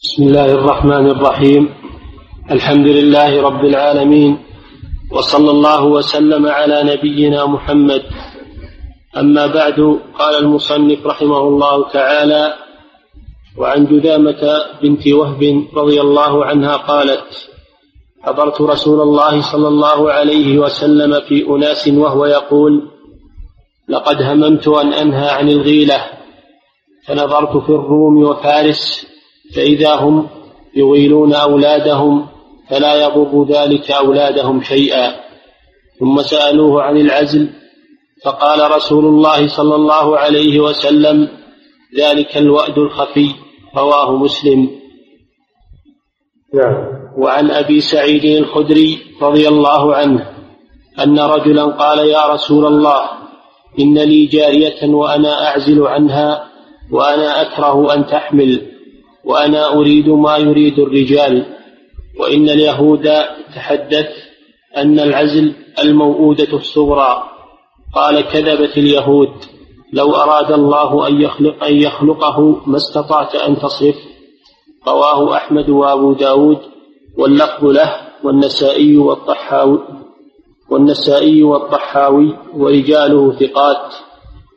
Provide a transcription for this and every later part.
بسم الله الرحمن الرحيم. الحمد لله رب العالمين وصلى الله وسلم على نبينا محمد. أما بعد قال المصنف رحمه الله تعالى وعن جذامه بنت وهب رضي الله عنها قالت حضرت رسول الله صلى الله عليه وسلم في أناس وهو يقول لقد هممت أن أنهى عن الغيلة فنظرت في الروم وفارس فإذا هم يغيلون أولادهم فلا يضر ذلك أولادهم شيئا. ثم سألوه عن العزل فقال رسول الله صلى الله عليه وسلم ذلك الوأد الخفي رواه مسلم. نعم. وعن أبي سعيد الخدري رضي الله عنه أن رجلا قال يا رسول الله إن لي جارية وأنا أعزل عنها وأنا أكره أن تحمل. وأنا أريد ما يريد الرجال وإن اليهود تحدث أن العزل الموؤودة الصغرى. قال كذبت اليهود لو أراد الله أن يخلق أن يخلقه ما استطعت أن تصرف. رواه أحمد وأبو داود واللفظ له والنسائي والطحاوي والنسائي والطحاوي ورجاله ثقات.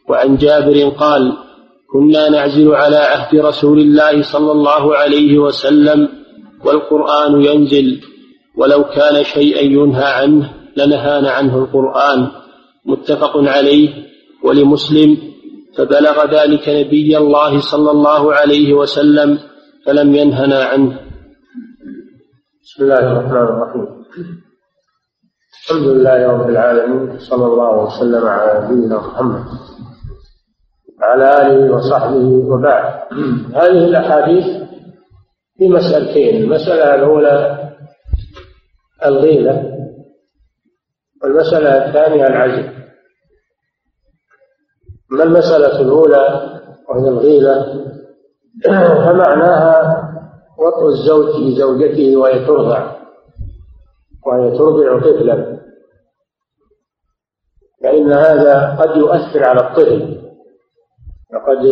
وعن جابر قال كنا نعزل على عهد رسول الله صلى الله عليه وسلم والقرآن ينزل. ولو كان شيئا ينهى عنه لنهانا عنه القرآن. متفق عليه. ولمسلم فبلغ ذلك نبي الله صلى الله عليه وسلم فلم ينهنا عنه. بسم الله الرحمن الرحيم. الحمد لله رب العالمين صلى الله وسلم على نبينا محمد. وعلى آله وصحبه وبعد. هذه الأحاديث في مسألتين. المسألة الأولى الغيلة والمسألة الثانية العزل أما المسألة الأولى وهي الغيلة؟ فمعناها وطء الزوج لزوجته وهي ترضع وهي ترضع طفلا. فإن هذا قد يؤثر على الطفل. فقد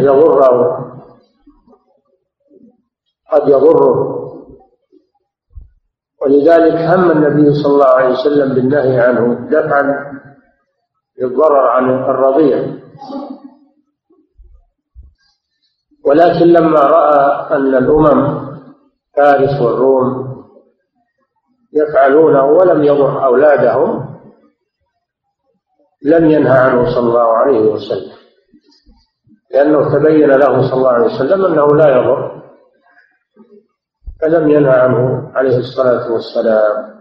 يضره قد يضره ولذلك هم النبي صلى الله عليه وسلم بالنهي عنه دفعا للضرر عن الرضيع. ولكن لما رأى أن الأمم فارس والروم يفعلونه ولم يضر أولادهم لم ينهى عنه صلى الله عليه وسلم. لأنه تبين له صلى الله عليه وسلم أنه لا يضر فلم ينهى عنه عليه الصلاة والسلام.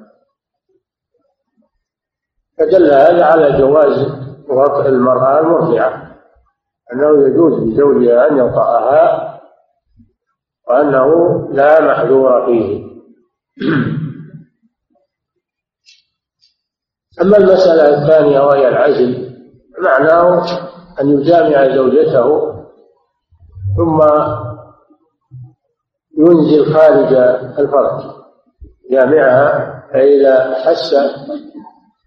فدل هذا على جواز وطئ المرأة المرضعة أنه يجوز لزوجها أن يطأها وأنه لا محذور فيه. أما المسألة الثانية وهي العزل معناه أن يجامع زوجته ثم ينزل خارج الفرج جامعها فإذا حس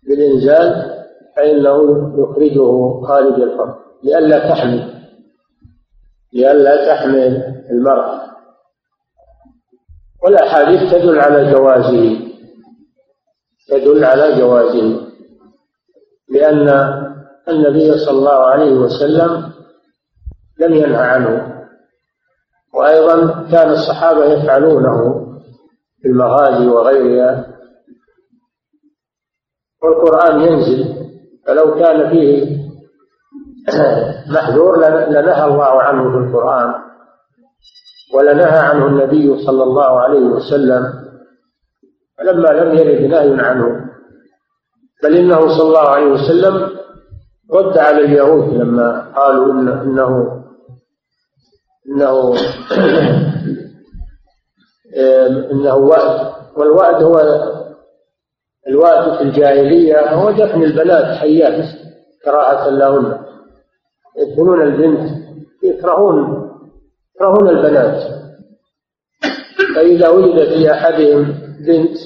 بالإنزال فإنه يخرجه خارج الفرج لئلا تحمل لئلا تحمل المرأة. والأحاديث تدل على جوازه تدل على جوازه لأن النبي صلى الله عليه وسلم لم ينهى عنه. وأيضا كان الصحابة يفعلونه في المغازي وغيرها. والقرآن ينزل فلو كان فيه محذور لنهى الله عنه في القرآن ولنهى عنه النبي صلى الله عليه وسلم فلما لم يرد نهي عنه. بل إنه صلى الله عليه وسلم رد على اليهود لما قالوا إن إنه إنه إنه وأد والوأد هو الوأد في الجاهلية هو دفن البنات حيات كراهة لهن. يدفنون البنت يكرهون يكرهون البنات. فإذا ولد في أحدهم بنت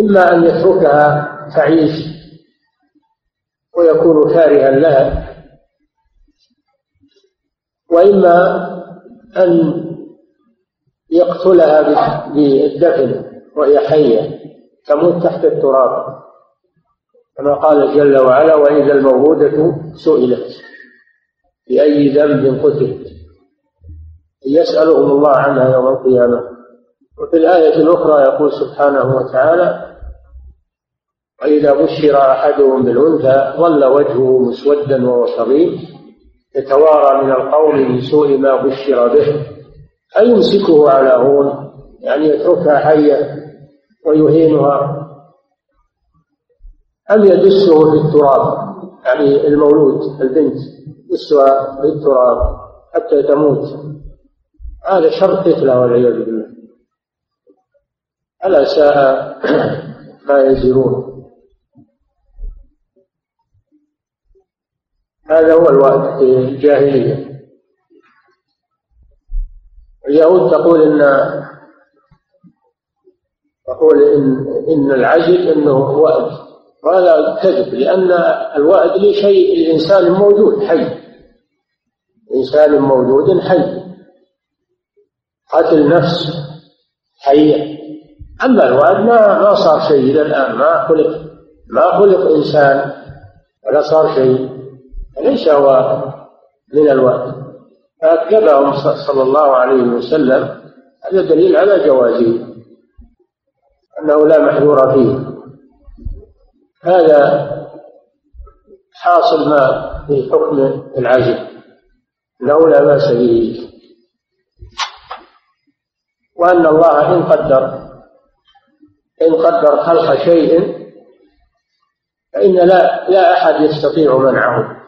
إما أن يتركها تعيش ويكون كارها لها. وإما أن يقتلها بالدفن وهي حية تموت تحت التراب. كما قال جل وعلا وإذا الموءودة سئلت بأي ذنب قتلت. يسألهم الله عنها يوم القيامة. وفي الآية الأخرى يقول سبحانه وتعالى وإذا بشر أحدهم بالأنثى ظل وجهه مسودا وهو كظيم يتوارى من القوم من سوء ما بشر به. أيمسكه على هون؟ يعني يتركها حية ويهينها. أم يدسه في التراب يعني المولود البنت يدسها في التراب حتى تموت. هذا شر طفلة والعياذ بالله. ألا ساء ما يزرون. هذا هو الوقت في الجاهلية. اليهود تقول إن تقول إن إن العجل إنه وأد وهذا كذب لأن الوأد لشيء الإنسان موجود حي. إنسان موجود حي. قتل نفس حية أما الوأد ما ما صار شيء إلى الآن ما خلق ما خلق إنسان ولا صار شيء. ليس هو من الوأد فأكذبهم صلى الله عليه وسلم هذا دليل على جوازه أنه لا محذور فيه. هذا حاصل ما في حكم العزل أنه لا بأس به. وأن الله إن قدر إن قدر خلق شيء فإن لا لا أحد يستطيع منعه.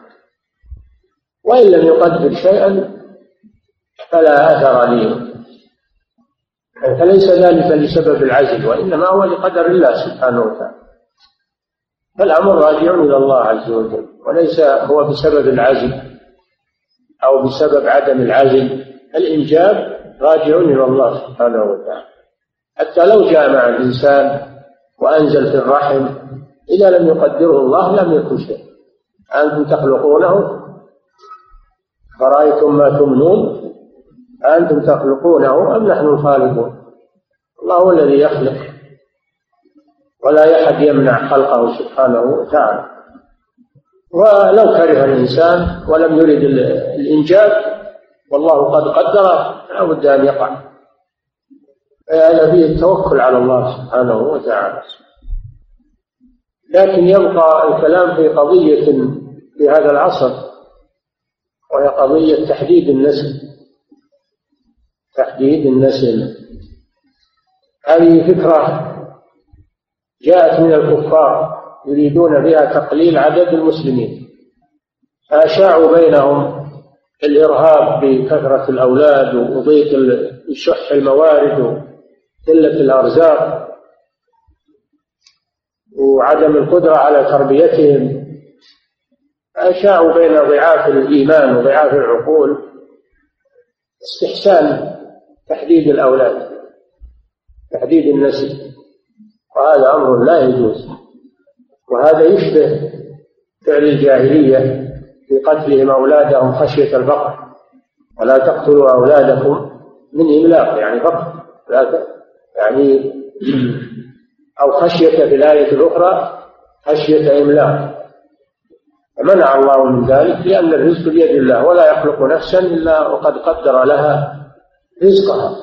وإن لم يقدر شيئا فلا أثر لي. فليس ذلك لسبب العزل وإنما هو لقدر الله سبحانه وتعالى. فالأمر راجع إلى الله عز وجل وليس هو بسبب العزل أو بسبب عدم العزل. الإنجاب راجع إلى الله سبحانه وتعالى. حتى لو جامع الإنسان وأنزل في الرحم إذا لم يقدره الله لم يكن شيء أنتم تخلقونه فرأيتم ما تمنون؟ أنتم تخلقونه أم نحن الخالقون؟ الله هو الذي يخلق ولا أحد يمنع خلقه سبحانه وتعالى. ولو كره الإنسان ولم يرد الإنجاب والله قد قدر لا بد أن يقع. فهذا فيه التوكل على الله سبحانه وتعالى. لكن يبقى الكلام في قضية في هذا العصر. وهي قضية تحديد النسل. تحديد النسل. هذه فكرة جاءت من الكفار يريدون بها تقليل عدد المسلمين. فأشاعوا بينهم الإرهاب بكثرة الأولاد وضيق الشح الموارد وقلة الأرزاق وعدم القدرة على تربيتهم. أشاعوا بين ضعاف الإيمان وضعاف العقول استحسان تحديد الأولاد تحديد النسل وهذا أمر لا يجوز. وهذا يشبه فعل الجاهلية في قتلهم أولادهم خشية الفقر ولا تقتلوا أولادكم من إملاق يعني فقر يعني أو خشية في الآية الأخرى خشية إملاق. فمنع الله من ذلك لأن الرزق بيد الله ولا يخلق نفسا إلا وقد قدر لها رزقها.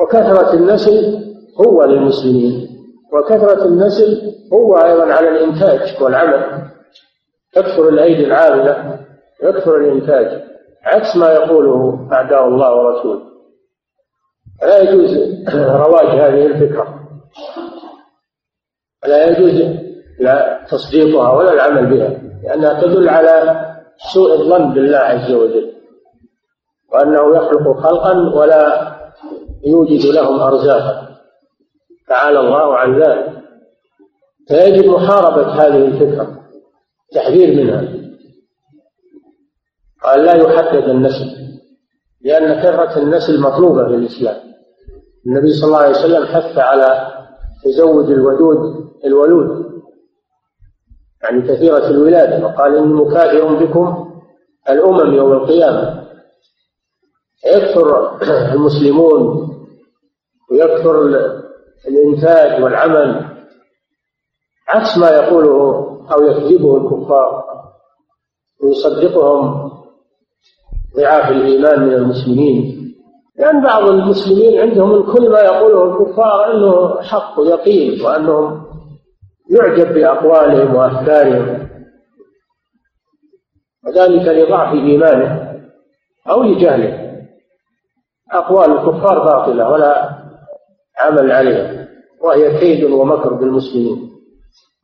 وكثرة النسل هو للمسلمين وكثرة النسل هو أيضا على الإنتاج والعمل. تكثر الأيدي العاملة يكثر الإنتاج عكس ما يقوله أعداء الله ورسوله. لا يجوز رواج هذه الفكرة. لا يجوز لا تصديقها ولا العمل بها لأنها تدل على سوء الظن بالله عز وجل وأنه يخلق خلقا ولا يوجد لهم أرزاقا. تعالى الله عن ذلك. فيجب محاربة هذه الفكرة تحذير منها. قال لا يحدد النسل لأن كثرة النسل مطلوبة في الإسلام. النبي صلى الله عليه وسلم حث على تزوج الودود الولود. يعني كثيرة الولادة وقال إني مكافئ بكم الأمم يوم القيامة. يكثر المسلمون ويكثر الإنتاج والعمل عكس ما يقوله أو يكذبه الكفار ويصدقهم ضعاف الإيمان من المسلمين. لأن بعض المسلمين عندهم كل ما يقوله الكفار أنه حق ويقين وأنهم يعجب بأقوالهم وأفكارهم. وذلك لضعف إيمانه أو لجهله. أقوال الكفار باطلة ولا عمل عليها وهي كيد ومكر بالمسلمين.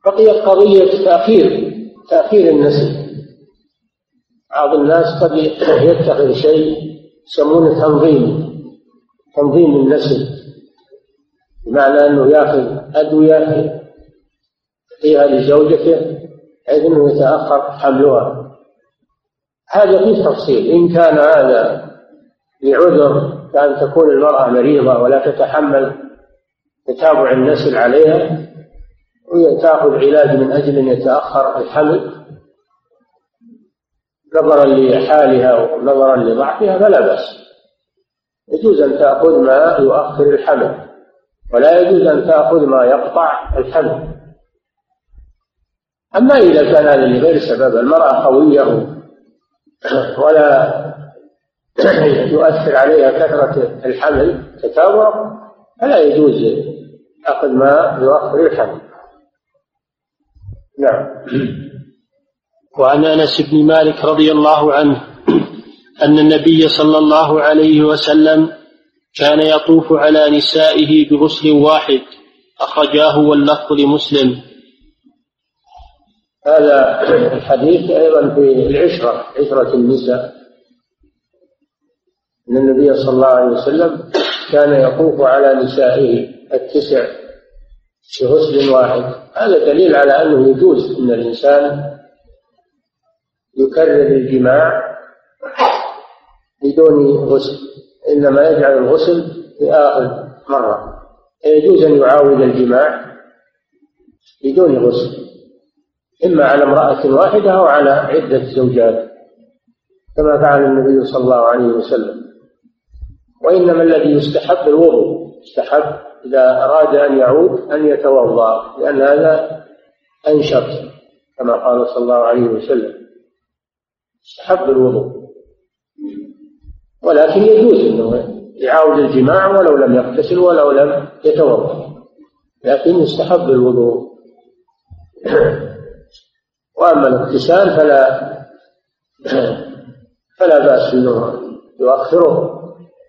بقيت قضية تأخير تأخير النسل. بعض الناس قد يتخذ شيء يسمونه تنظيم تنظيم النسل. بمعنى أنه يأخذ أدوية يعطيها لزوجته بحيث أنه يتأخر حملها هذا فيه تفصيل. إن كان هذا لعذر كأن تكون المرأة مريضة ولا تتحمل تتابع النسل عليها وتاخذ علاج من أجل أن يتأخر الحمل نظرا لحالها ونظرا لضعفها فلا بأس. يجوز أن تأخذ ما يؤخر الحمل ولا يجوز أن تأخذ ما يقطع الحمل. أما إذا كان هذا لغير سبب المرأة قوية ولا يؤثر عليها كثرة الحمل تتابع فلا يجوز أخذ ما يؤخر الحمل. نعم. وعن أنس بن مالك رضي الله عنه أن النبي صلى الله عليه وسلم كان يطوف على نسائه بغسل واحد أخرجاه واللفظ لمسلم. هذا الحديث أيضا في العشرة عشرة النساء. إن النبي صلى الله عليه وسلم كان يطوف على نسائه التسع بغسل واحد. هذا دليل على أنه يجوز إن الإنسان يكرر الجماع بدون غسل إنما يجعل الغسل في آخر مرة. يجوز أن يعاود الجماع بدون غسل. إما على امرأة واحدة أو على عدة زوجات كما فعل النبي صلى الله عليه وسلم. وإنما الذي يستحب الوضوء يستحب إذا أراد أن يعود أن يتوضأ لأن هذا أنشط كما قال صلى الله عليه وسلم. يستحب الوضوء. ولكن يجوز إنه يعاود الجماع ولو لم يغتسل ولو لم يتوضأ. لكن يستحب الوضوء. وأما الاغتسال فلا فلا بأس إنه يؤخره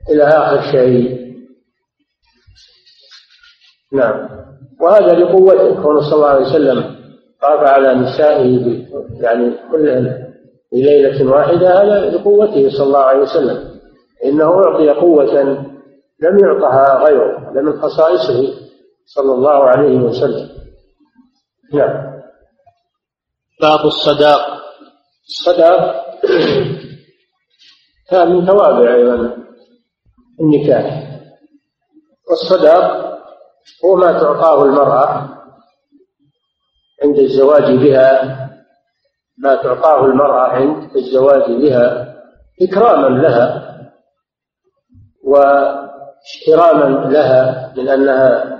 إلى آخر شيء. نعم. وهذا لقوته كون صلى الله عليه وسلم طاف على نسائه يعني كل في ليلة واحدة هذا لقوته صلى الله عليه وسلم. إنه أعطي قوة لم يعطها غيره هذا من خصائصه صلى الله عليه وسلم. نعم. باب الصداق. الصداق كان من توابع أيضا النكاح. والصداق هو ما تعطاه المرأة عند الزواج بها ما تعطاه المرأة عند الزواج بها إكراما لها واحتراما لها من أنها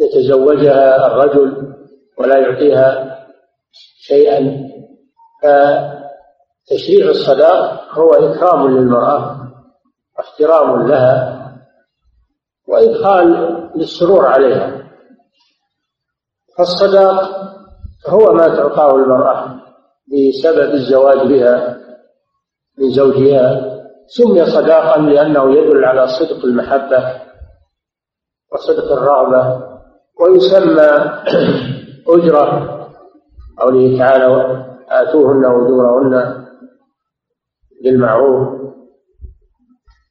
يتزوجها الرجل ولا يعطيها شيئا. فتشريع الصداق هو إكرام للمرأة واحترام لها وإدخال للسرور عليها. فالصداق هو ما تعطاه المرأة بسبب الزواج بها من زوجها سمي صداقا لأنه يدل على صدق المحبة وصدق الرغبة ويسمى أجرة. قوله تعالى آتوهن أجورهن بالمعروف.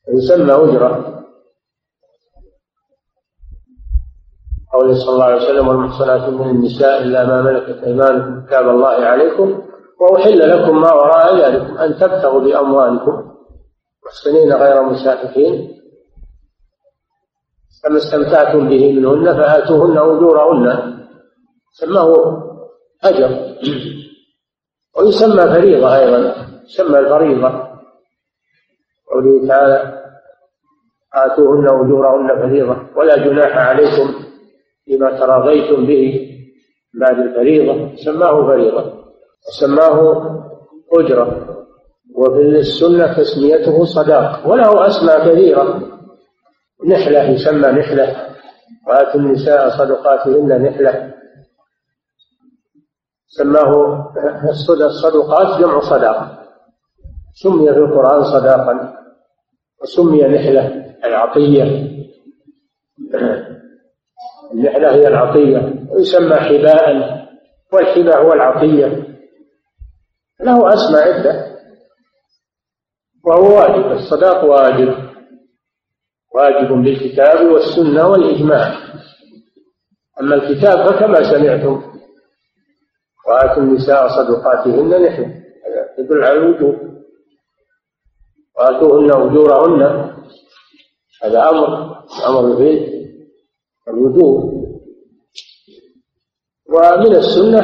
يسمى أجرة. قوله صلى الله عليه وسلم والمحصنات من النساء إلا ما ملكت أيمانكم كتاب الله عليكم وأحل لكم ما وراء ذلكم أن تبتغوا بأموالكم. محصنين غير مسافحين. فما استمتعتم به منهن فآتوهن أجورهن. سماه أجر. ويسمى فريضة أيضا يسمى الفريضة. قوله تعالى آتوهن أجورهن فريضة ولا جناح عليكم فيما تراضيتم به بعد الفريضة. سماه فريضة. وسماه أجرة. وفي السنة تسميته صداق. وله أسماء كثيرة. نحلة يسمى نحلة. وآتوا النساء صدقاتهن نحلة. سماه الصدقات جمع صداقة سمي في القرآن صداقا وسمي نحلة العطية. النحلة هي العطية ويسمى حباء والحباء هو العطية. له أسماء عدة. وهو واجب الصداق واجب. واجب بالكتاب والسنة والإجماع. أما الكتاب فكما سمعتم وآتوا النساء صدقاتهن نحن يدل على الوجوب. وآتوهن أجورهن. هذا أمر أمر به الوجوب. ومن السنة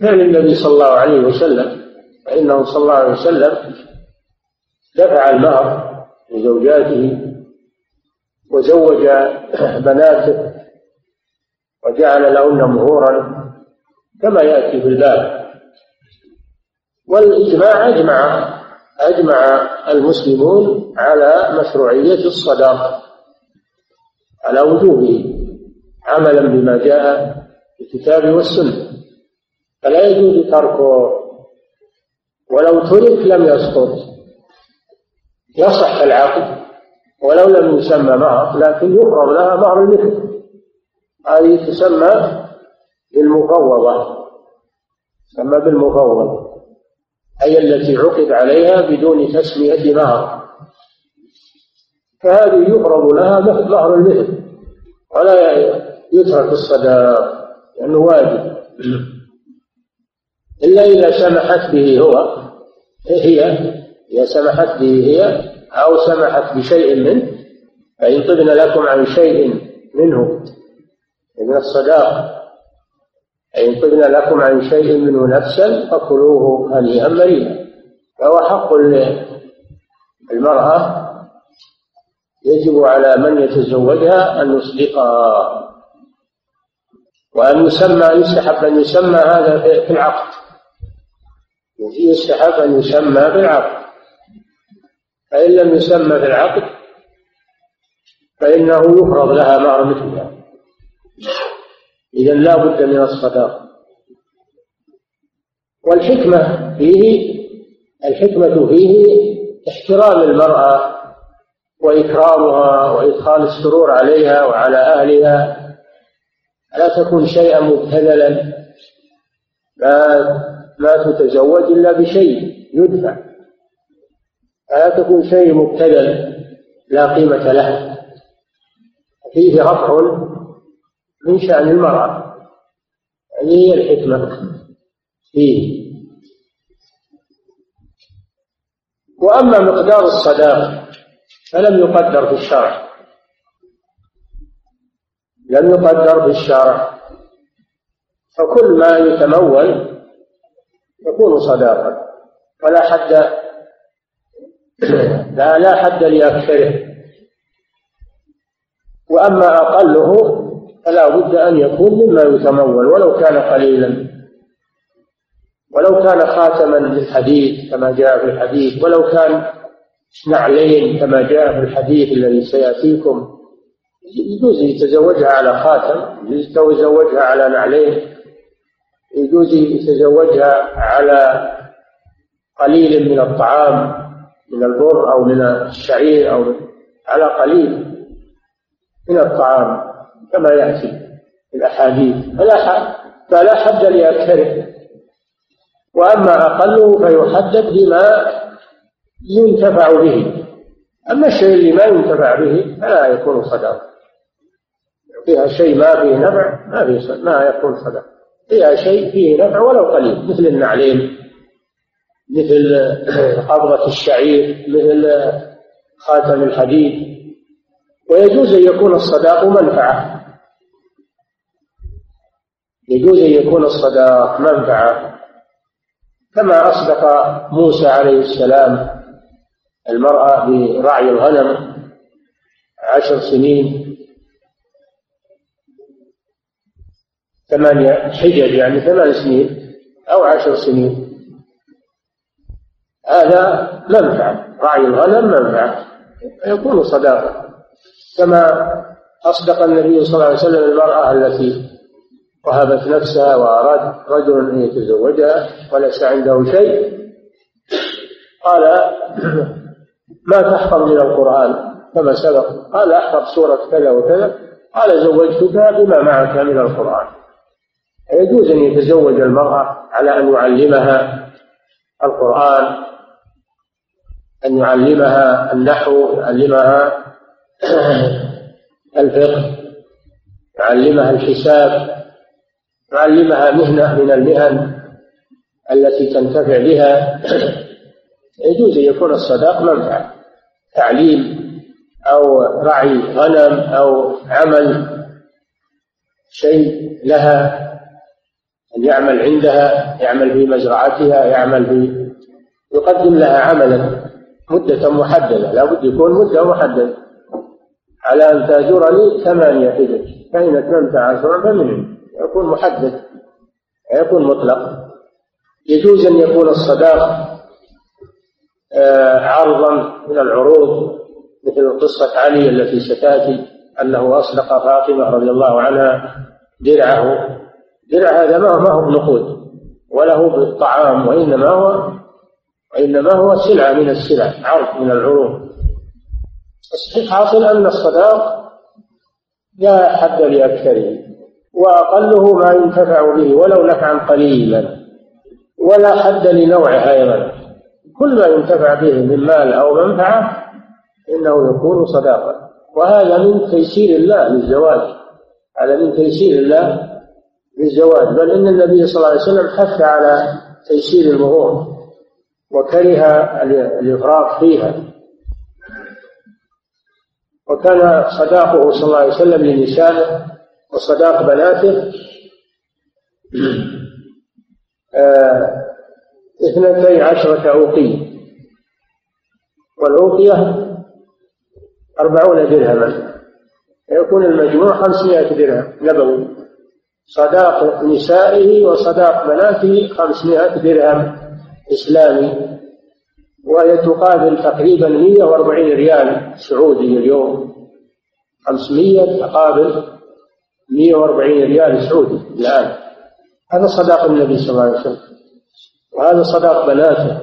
فعل النبي صلى الله عليه وسلم فإنه صلى الله عليه وسلم دفع المهر لزوجاته وزوج بناته وجعل لهن مهورا كما يأتي في الباب. والإجماع أجمع أجمع المسلمون على مشروعية الصداقة على وجوبه عملا بما جاء في الكتاب والسنة. فلا يجوز تركه. ولو ترك لم يسقط. يصح العقد. ولو لم يسمى مهر لكن يفرض لها مهر المثل هذه تسمى بالمفوضة تسمى بالمفوضة. أي التي عقد عليها بدون تسمية مهر فهذه يفرض لها مهر المثل. ولا يترك الصداق لأنه واجب. إلا إذا سمحت به هو هي إذا سمحت به هي أو سمحت بشيء منه فإن طبن لكم عن شيء منه من الصداق. فإن طبن لكم عن شيء منه نفسا فكلوه هنيئا مريئا. فهو حق المرأة يجب على من يتزوجها أن يصدقها وأن يسمى يستحب أن يسمى هذا في العقد. يستحب أن يسمى في العقد. فإن لم يسمى في العقد فإنه يفرض لها مهر مثلها إذا لا بد من الصداقة والحكمة فيه الحكمة فيه احترام المرأة وإكرامها وإدخال السرور عليها وعلى أهلها. لا تكون شيئا مبتذلا لا لا تتزوج إلا بشيء يدفع. لا تكون شيء مبتذل لا قيمة له فيه رفع من شأن المرأة. هذه هي الحكمة. فيه وأما مقدار الصداق فلم يقدر في الشرع. لم يقدر في الشرع. فكل ما يتمول يكون صداقا. ولا حد لا لا حد لأكثره. وأما أقله فلا بد أن يكون مما يتمول ولو كان قليلا. ولو كان خاتما للحديث كما جاء في الحديث ولو كان نعلين كما جاء في الحديث الذي سيأتيكم. يجوز يتزوجها على خاتم يتزوجها على نعلين. يجوز يتزوجها على قليل من الطعام من البر أو من الشعير أو على قليل من الطعام. كما يأتي في الأحاديث. فلا فلا حد لأكثره وأما أقله فيحدد بما ينتفع به. أما الشيء اللي ما ينتفع به فلا يكون صدقة فيها شيء ما فيه نفع ما فيه ما يكون صدقة فيها شيء فيه نفع ولو قليل مثل النعلين مثل قبضة الشعير مثل خاتم الحديد. ويجوز أن يكون الصداق منفعة. يجوز أن يكون الصداق منفعة كما أصدق موسى عليه السلام المرأة برعي الغنم عشر سنين ثمانية حجج يعني ثمان سنين أو عشر سنين. هذا منفعة رعي الغنم منفعة يكون صداقة. كما أصدق النبي صلى الله عليه وسلم المرأة التي وهبت نفسها وأراد رجل أن يتزوجها وليس عنده شيء. قال ما تحفظ من القرآن؟ كما سبق. قال أحفظ سورة كذا وكذا. قال زوجتك بما معك من القرآن. يجوز أن يتزوج المرأة على أن يعلمها القرآن أن يعلمها النحو يعلمها الفقه يعلمها الحساب. يعلمها مهنة من المهن التي تنتفع بها. يجوز أن يكون الصداق منفعة تعليم أو رعي غنم أو عمل شيء لها أن يعمل عندها يعمل في مزرعتها يعمل في يقدم لها عملا مدة محددة. لا بد يكون مدة محددة. على أن تأجرني ثمانية حجج فإن أتممت عشرا فمن يكون محدد يكون مطلق. يجوز أن يكون الصداق آه، عرضا من العروض مثل قصة علي التي ستأتي أنه أصدق فاطمة رضي الله عنها درعه. درع هذا ما هو بنقود ولا هو بالطعام وإنما هو وإنما هو سلعة من السلع عرض من العروض. الصحيح حاصل أن الصداق لا حد لأكثره. وأقله ما ينتفع به ولو نفعا قليلا ولا حد لنوعه أيضا. كل ما ينتفع به من مال أو منفعة إنه يكون صداقة وهذا من تيسير الله للزواج. هذا من تيسير الله للزواج. بل إن النبي صلى الله عليه وسلم حث على تيسير المهور وكره الإفراط فيها. وكان صداقه صلى الله عليه وسلم لنسائه وصداق بناته. آه، اثنتي عشرة أوقية والأوقية أربعون درهما. يكون المجموع خمسمائة درهم نبوي. صداق نسائه وصداق بناته خمسمائة درهم إسلامي. وهي تقابل تقريبا 140 ريال سعودي اليوم. 500 تقابل 140 ريال سعودي الآن. هذا صداق النبي صلى الله عليه وسلم. وهذا صداق بناته.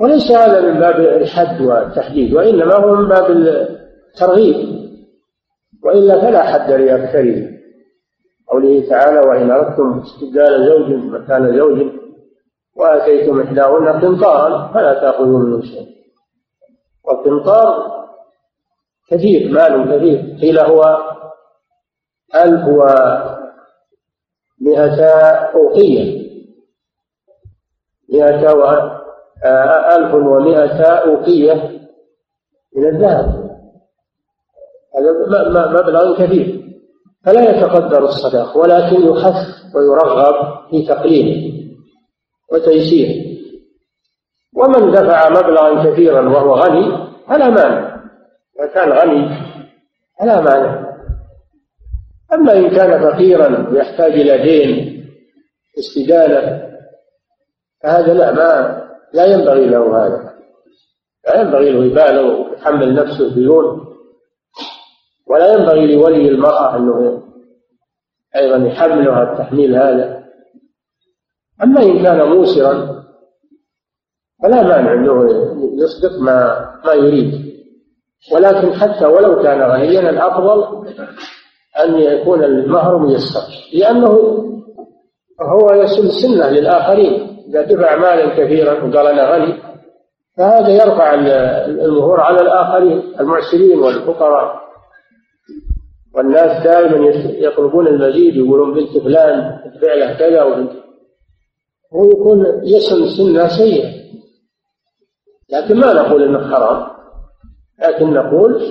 وليس هذا من باب الحد والتحديد وإنما هو من باب الترغيب. وإلا فلا حد لأكثره قوله تعالى وإن أردتم استبدال زوج مكان زوج وآتيتم إحداهن قنطارا فلا تأخذوا منه شيء والقنطار كثير مال كثير. قيل هو ألف ومئتا أوقية؟ مئة و آه، ألف ومئتا أوقية من الذهب. هذا مبلغ كبير. فلا يتقدر الصداق ولكن يحث ويرغب في تقليله وتيسيره. ومن دفع مبلغا كثيرا وهو غني فلا مانع. إذا كان غني فلا مانع. أما إن كان فقيرا يحتاج إلى دين استدانة فهذا لا ما لا ينبغي له هذا. لا ينبغي له يبالغ ويحمل نفسه ديون ولا ينبغي لولي المرأة أنه أيضا يحملها التحميل هذا. أما إن كان موسرا فلا مانع أنه يصدق ما ما يريد. ولكن حتى ولو كان غنيا الأفضل أن يكون المهر ميسر لأنه هو يسن سنة للآخرين. إذا دفع مالا كثيرا وقال أنا غني فهذا يرفع المهور على الآخرين المعسرين والفقراء. والناس دائما يطلبون المزيد يقولون بنت فلان تبيع له كذا وبنت. هو يكون يسن سنة سيئة. لكن ما نقول إنه حرام لكن نقول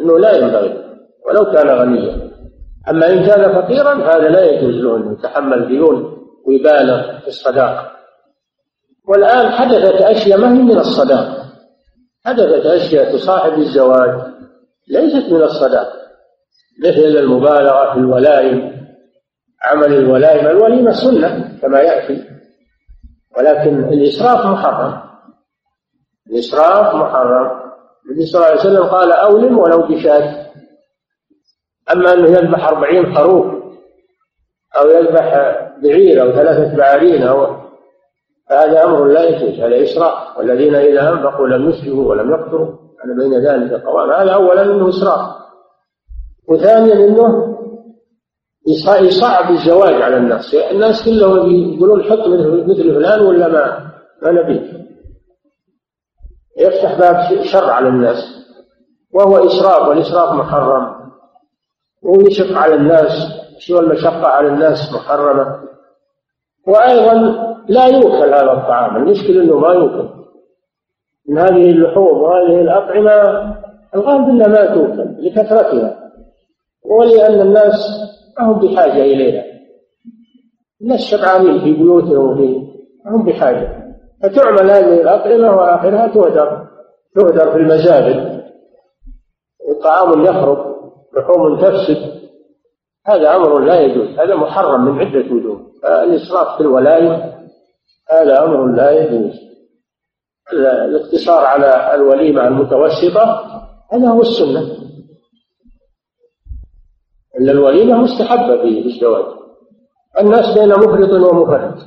إنه لا ينبغي ولو كان غنيا. أما إن كان فقيرا هذا لا يجوز له انه يتحمل ديون ويبالغ في الصداقة. والآن حدثت أشياء ما هي من الصداقة؟ حدثت أشياء تصاحب الزواج ليست من الصداق مثل المبالغة في الولائم عمل الولائم. الوليمة سنة كما يأتي ولكن الإسراف محرم. الإسراف محرم. النبي صلى الله عليه وسلم قال أولم ولو بشاة. أما أنه يذبح أربعين خروف أو يذبح بعير أو ثلاثة بعارين أو فهذا أمر لا يجوز هذا إسراف والذين إذا أنفقوا لم يسرفوا ولم يقتروا أنا بين ذلك قوام. هذا أولا أنه إسراف وثانيا أنه يصعب الزواج على الناس. الناس كلهم يقولون حط مثل فلان ولا ما ما نبي. يفتح باب شر على الناس وهو إسراف والإسراف محرم. ويشق على الناس شو المشقة على الناس محرمة. وأيضا لا يوكل هذا الطعام المشكلة أنه ما يوكل من هذه اللحوم وهذه الأطعمة الغالب أنها ما توكل لكثرتها. ولأن الناس ما هم بحاجة إليها. الناس شبعانين في بيوتهم وفي هم بحاجة. فتعمل هذه الأطعمة وآخرها تهدر تهدر في المزابل وطعام يخرب. لحوم تفسد هذا أمر لا يجوز هذا محرم من عدة وجوه. الإسراف في الولاية هذا أمر لا يجوز. الاقتصار على الوليمة المتوسطة هذا هو السنة. أن الوليمة مستحبة في الزواج الناس بين مفرط ومفرط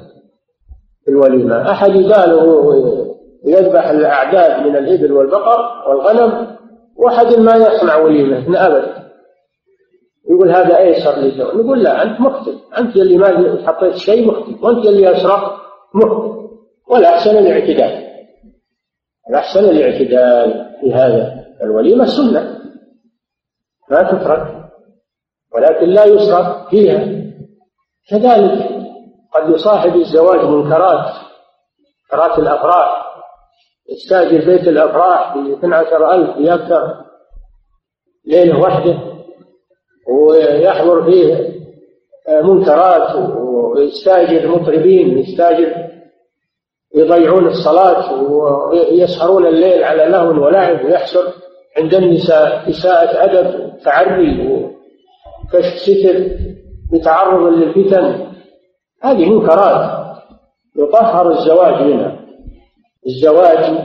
في الوليمة. أحد يبالغ ويذبح الأعداد من الإبل والبقر والغنم وأحد ما يصنع وليمة من أبد. يقول هذا ايسر للزواج نقول لا أنت مخطئ أنت اللي ما حطيت شيء مخطئ وأنت اللي اسرق مخطئ والاحسن الاعتدال. الاحسن الاعتدال في هذا الوليمه سنه ما تترك. ولكن لا يسرق فيها. كذلك قد يصاحب الزواج منكرات منكرات الأفراح. يستأجر بيت الأفراح ب 12000 بأكثر ليلة واحدة. ويحضر فيه منكرات ويستاجر مطربين يستاجر يضيعون الصلاة ويسهرون الليل على لهو ولعب ويحصل عند النساء إساءة أدب تعري وكشف ستر بتعرض للفتن. هذه منكرات يطهر الزواج منها. الزواج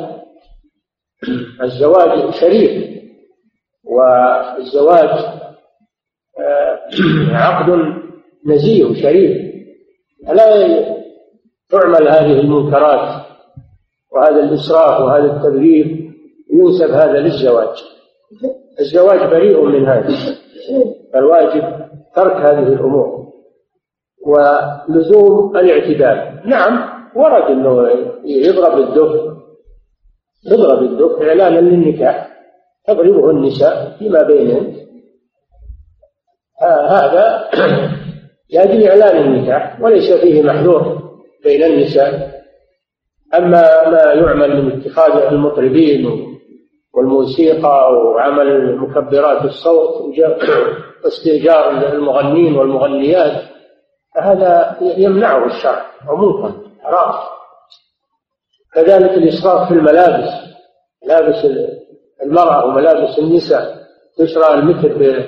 الزواج شريف والزواج عقد نزيه وشريف لا تعمل هذه المنكرات وهذا الإسراف وهذا التبذير ينسب هذا للزواج. الزواج بريء من هذا. فالواجب ترك هذه الأمور ولزوم الاعتدال. نعم ورد إنه يضرب الدف يضرب الدف إعلانا للنكاح. تضربه النساء فيما بينهن هذا لأجل إعلان النكاح وليس فيه محذور بين النساء. أما ما يعمل من اتخاذ المطربين والموسيقى وعمل مكبرات الصوت واستئجار المغنين والمغنيات فهذا يمنعه الشرع ومنكر حرام. كذلك الإسراف في الملابس ملابس المرأة وملابس النساء تشرى المثل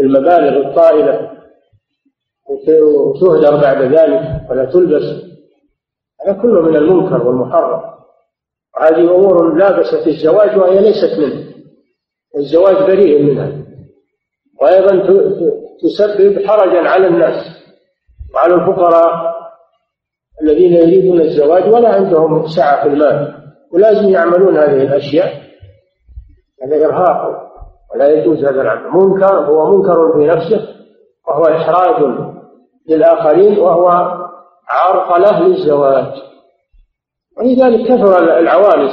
بالمبالغ الطائلة. وتهدر بعد ذلك ولا تلبس. هذا كله من المنكر والمحرم. هذه أمور لا بأس في الزواج وهي ليست منه. الزواج بريء منها. وأيضا تسبب حرجا على الناس وعلى الفقراء الذين يريدون الزواج ولا عندهم سعة في المال. ولازم يعملون هذه الأشياء. هذا إرهاق. ولا يجوز هذا العمل. منكر هو منكر في نفسه وهو إحراج للآخرين وهو عرقلة للزواج. ولذلك كثر العوانس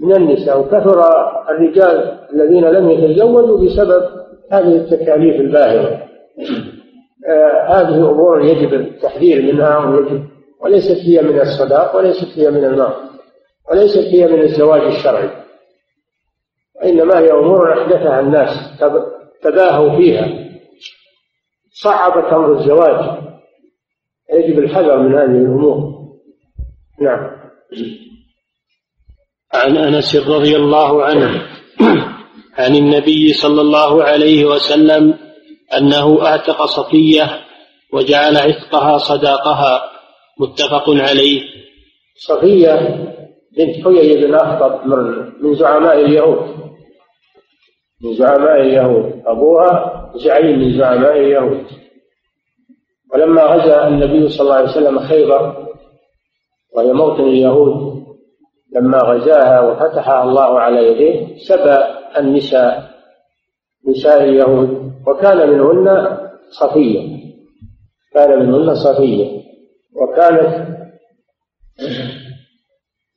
من النساء وكثر الرجال الذين لم يتزوجوا بسبب هذه التكاليف الباهظة آه هذه أمور يجب التحذير منها ويجب وليست هي من الصداق وليست هي من المال وليست هي من الزواج الشرعي. وإنما هي أمور أحدثها الناس تباهوا فيها. صعبت أمر الزواج. يجب الحذر من هذه الأمور. نعم. عن أنس رضي الله عنه عن النبي صلى الله عليه وسلم أنه أعتق صفية وجعل عتقها صداقها. متفق عليه. صفية بنت حيي بن أخطب من زعماء اليهود. من زعماء اليهود. ابوها زعيم من زعماء اليهود. ولما غزا النبي صلى الله عليه وسلم خيبر وهي موطن اليهود لما غزاها وفتحها الله على يديه سبى النساء نساء اليهود. وكان منهن صفية كان منهن صفية وكانت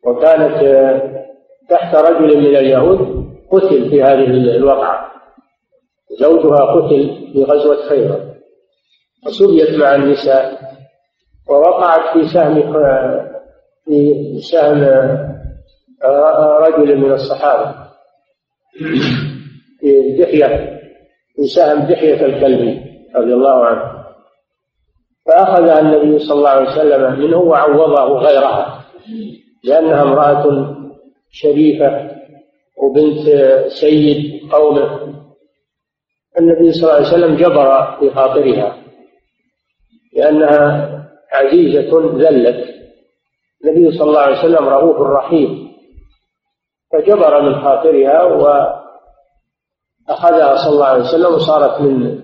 وكانت تحت رجل من اليهود قتل في هذه الوقعة زوجها قتل في غزوة خيبر. وسبيت مع النساء ووقعت في سهم في سهم رجل من الصحابة. في دحية في سهم دحية الكلبي رضي الله عنه. فأخذها النبي صلى الله عليه وسلم منه وعوضه غيرها لأنها امرأة شريفة وبنت سيد قومه النبي صلى الله عليه وسلم جبر في خاطرها لأنها عزيزة ذلت. النبي صلى الله عليه وسلم رؤوف رحيم. فجبر من خاطرها وأخذها صلى الله عليه وسلم وصارت من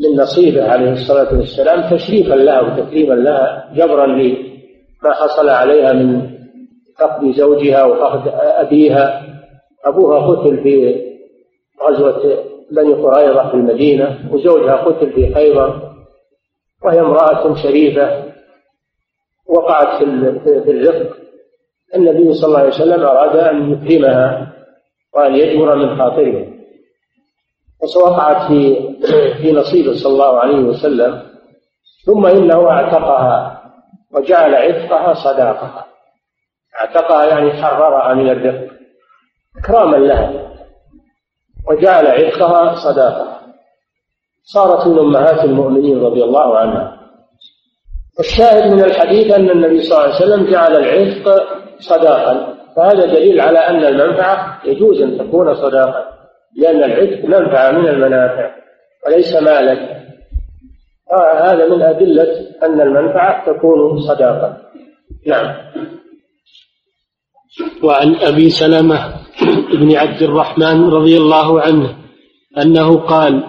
من نصيبه عليه الصلاة والسلام تشريفا لها وتكريما لها جبرا لما حصل عليها من فقد زوجها وفقد أبيها. أبوها قتل في غزوة بني قريظة في المدينة وزوجها قتل في خيبر وهي امرأة شريفة وقعت في الرفق. النبي صلى الله عليه وسلم أراد أن يكرمها وأن يجبر من خاطرها. وقعت في في نصيبه صلى الله عليه وسلم. ثم إنه اعتقها وجعل عتقها صداقها. اعتقها يعني حررها من الرفق. إكراما لها وجعل عتقها صداقها صارت من أمهات المؤمنين رضي الله عنها. والشاهد من الحديث أن النبي صلى الله عليه وسلم جعل العتق صداقا. فهذا دليل على أن المنفعة يجوز أن تكون صداقا لأن العتق منفعة من المنافع وليس مالا. هذا من أدلة أن المنفعة تكون صداقا. نعم. وعن أبي سلمة بن عبد الرحمن رضي الله عنه أنه قال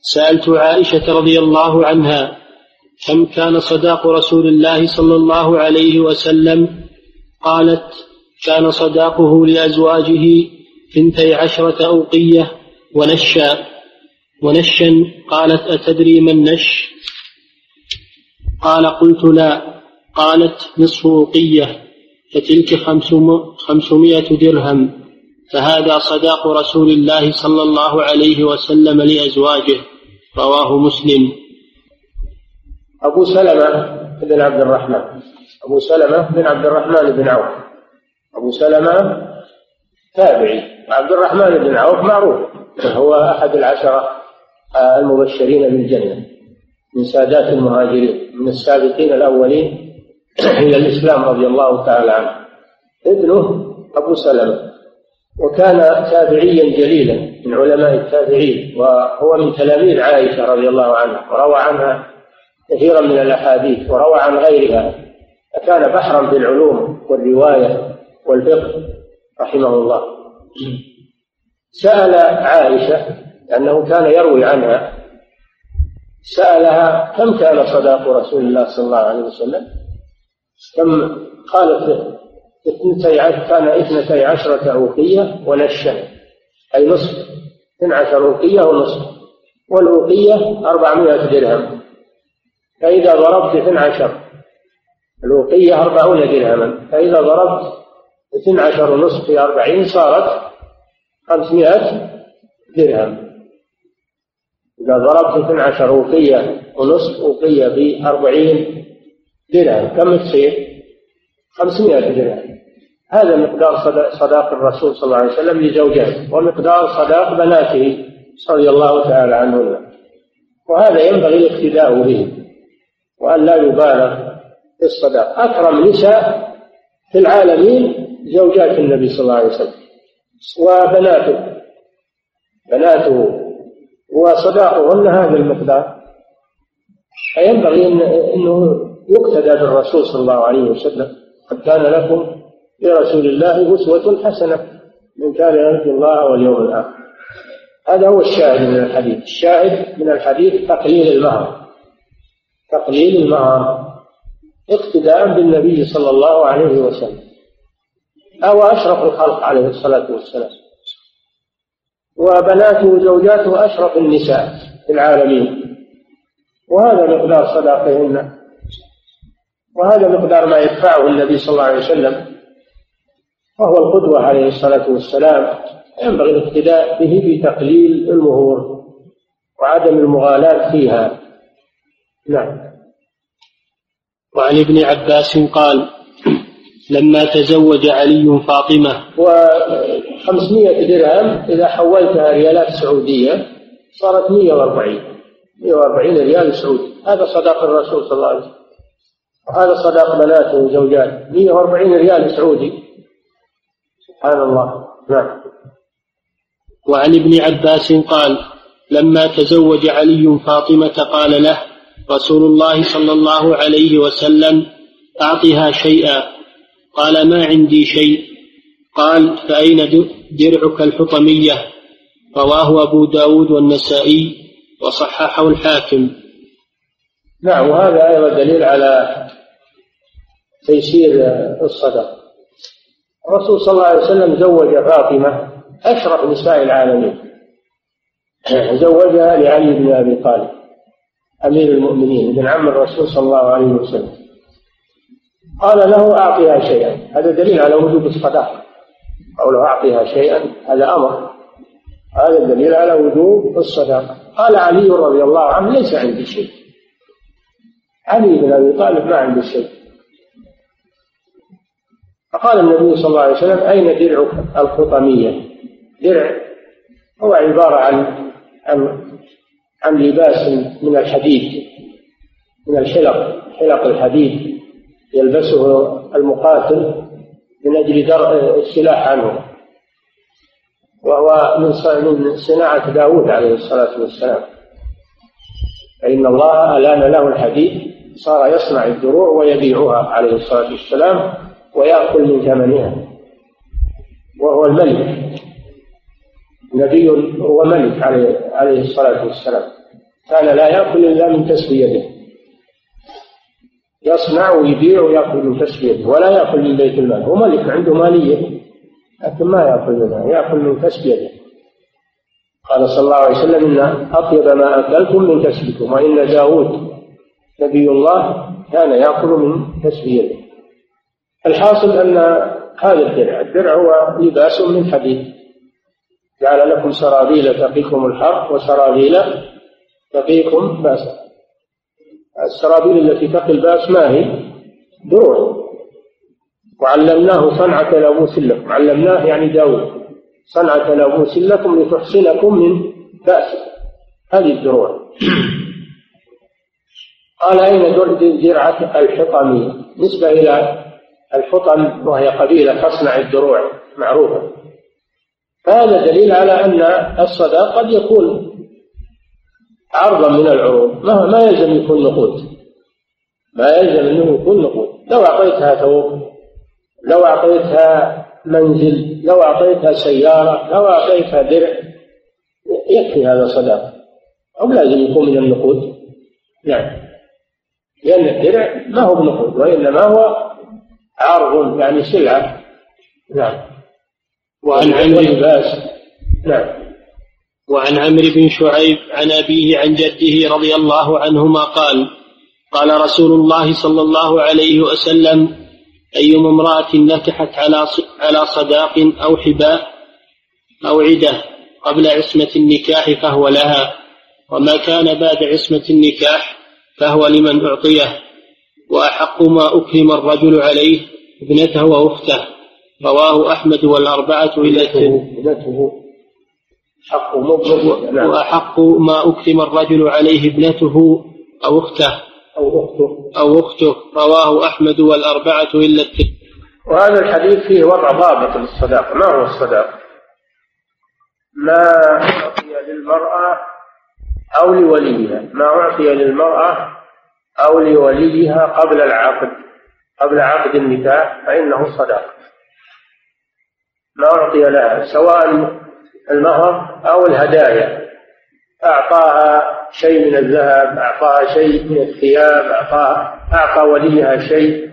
سألت عائشة رضي الله عنها كم كان صداق رسول الله صلى الله عليه وسلم؟ قالت كان صداقه لأزواجه ثنتي عشرة أوقية ونشا. ونشا قالت أتدري ما النش قال قلت لا. قالت نصف أوقية. فتلك خمسمائة درهم. فهذا صداق رسول الله صلى الله عليه وسلم لأزواجه. رواه مسلم. أبو سلمة بن عبد الرحمن. أبو سلمة بن عبد الرحمن بن عوف. أبو سلمة تابعي. وعبد الرحمن بن عوف معروف. هو أحد العشرة المبشرين بالجنة. من سادات المهاجرين من السابقين الأولين إلى الإسلام رضي الله تعالى عنه. ابنه أبو سلمة. وكان تابعيا جليلا من علماء التابعين وهو من تلاميذ عائشة رضي الله عنها وروى عنها كثيرا من الأحاديث وروى عن غيرها. فكان بحرا في العلوم والرواية والفقه رحمه الله. سأل عائشة لأنه كان يروي عنها سألها كم كان صداق رسول الله صلى الله عليه وسلم؟ كم قالت اثنتي كان اثنتي عشرة أوقية ونشأ. أي نصف. اثنى عشر أوقية ونصف. والأوقية أربعمائة درهم. فإذا ضربت اثنى عشر. الوقية أربعون درهما. فإذا ضربت اثنى عشر ونصف في أربعين صارت خمسمائة درهم. إذا ضربت اثنى عشر وقية ونصف وقية بأربعين درهم كم تصير؟ خمسمائة درهم هذا مقدار صداق الرسول صلى الله عليه وسلم لزوجاته ومقدار صداق بناته رضي الله تعالى عنهن. وهذا ينبغي الاقتداء به وأن لا يبالغ في الصداق. أكرم نساء في العالمين زوجات النبي صلى الله عليه وسلم وبناته. بناته وصداقهن هذا المقدار. فينبغي إنه يقتدى بالرسول صلى الله عليه وسلم قد كان لكم في رسول الله أسوة حسنة من كان يرجو الله واليوم الآخر. هذا هو الشاهد من الحديث. الشاهد من الحديث تقليل المهر. تقليل المهر. اقتداء بالنبي صلى الله عليه وسلم. أو أشرف الخلق عليه الصلاة والسلام. وبناته زوجاته أشرف النساء في العالمين. وهذا مقدار صداقهن. وهذا مقدار ما يدفعه النبي صلى الله عليه وسلم وهو القدوة عليه الصلاة والسلام ينبغي الاقتداء به بتقليل المهور وعدم المغالاة فيها. نعم. وعن ابن عباس قال لما تزوج علي فاطمة. و500 درهم إذا حولتها ريالات سعودية صارت 140 140 ريال سعودي. هذا صداق الرسول صلى الله عليه وسلم. وهذا صداق بناته وزوجاته 140 ريال سعودي. سبحان الله. نعم. وعن ابن عباس قال لما تزوج علي فاطمة قال له رسول الله صلى الله عليه وسلم أعطها شيئا. قال ما عندي شيء. قال فأين درعك الحطمية؟ رواه أبو داود والنسائي وصححه الحاكم. نعم وهذا أيضا دليل على تيسير الصدقة الرسول صلى الله عليه وسلم زوج فاطمة أشرف نساء العالمين. زوجها لعلي بن أبي طالب أمير المؤمنين ابن عم الرسول صلى الله عليه وسلم. قال له أعطيها شيئا. هذا دليل على وجوب الصداقة قوله أعطيها شيئا هذا أمر. هذا دليل على وجوب الصداقة قال علي رضي الله عنه ليس عندي شيء. علي بن أبي طالب ما عنده شيء. فقال النبي صلى الله عليه وسلم أين درعك الخطمية؟ درع هو عبارة عن عن عن لباس من الحديد من الحلق حلق الحديد يلبسه المقاتل من أجل درء السلاح عنه. وهو من صناعة داود عليه الصلاة والسلام. فإن الله ألان له الحديد صار يصنع الدروع ويبيعها عليه الصلاة والسلام. ويأكل من ثمنها. وهو الملك نبي هو ملك عليه عليه الصلاة والسلام. كان لا يأكل إلا من كسب يده. يصنع ويبيع ويأكل من كسب يده. ولا يأكل من بيت المال. هو ملك عنده مالية لكن ما يأكل منها. يأكل من كسب يده. قال صلى الله عليه وسلم إن أطيب ما أكلتم من كسبكم. وإن داود نبي الله كان يأكل من كسب يده. الحاصل أن هذا الدرع الدرع هو لباس من حديد. جعل لكم سرابيل تقيكم الحر وسرابيل تقيكم باسا السرابيل التي تقي البأس ما هي؟ دروع. وعلمناه صنعة لبوس لكم. علمناه يعني داود صنعة لبوس لكم لتحصنكم من بأس. هذه الدروع. قال أين درعة الحطمية نسبة إلى الحطم وهي قبيلة تصنع الدروع معروفة. فهذا دليل على أن الصداق قد يكون عرضا من العروض. ما, ما يلزم يكون نقود. ما يلزم أنه يكون نقود. لو أعطيتها ثوب لو أعطيتها منزل لو أعطيتها سيارة لو أعطيتها درع يكفي هذا صداق أو لازم يكون من النقود. نعم. لأن الدرع ما هو بنقود وإنما هو عرض يعني سلعة. نعم. وعن عمرو نعم. وعن عمرو بن شعيب عن أبيه عن جده رضي الله عنهما قال قال رسول الله صلى الله عليه وسلم أيما امرأة نكحت على على صداق أو حباء أو عدة قبل عصمة النكاح فهو لها وما كان بعد عصمة النكاح فهو لمن أعطيه. وأحق ما أكرم الرجل عليه ابنته وأخته. رواه أحمد والأربعة إلا ابنته حق. وأحق ما أكرم الرجل عليه ابنته أو أخته. أو أخته. أو أخته. رواه أحمد والأربعة إلا الترمذي وهذا الحديث فيه وضع ضابط للصداقة. ما هو الصداقة؟ ما أعطي للمرأة أو لوليها. ما أعطي للمرأة أو لوليها قبل العقد قبل عقد النكاح فإنه صداقة ما أعطي لها سواء المهر أو الهدايا. أعطاها شيء من الذهب أعطاها شيء من الثياب أعطاها أعطى وليها شيء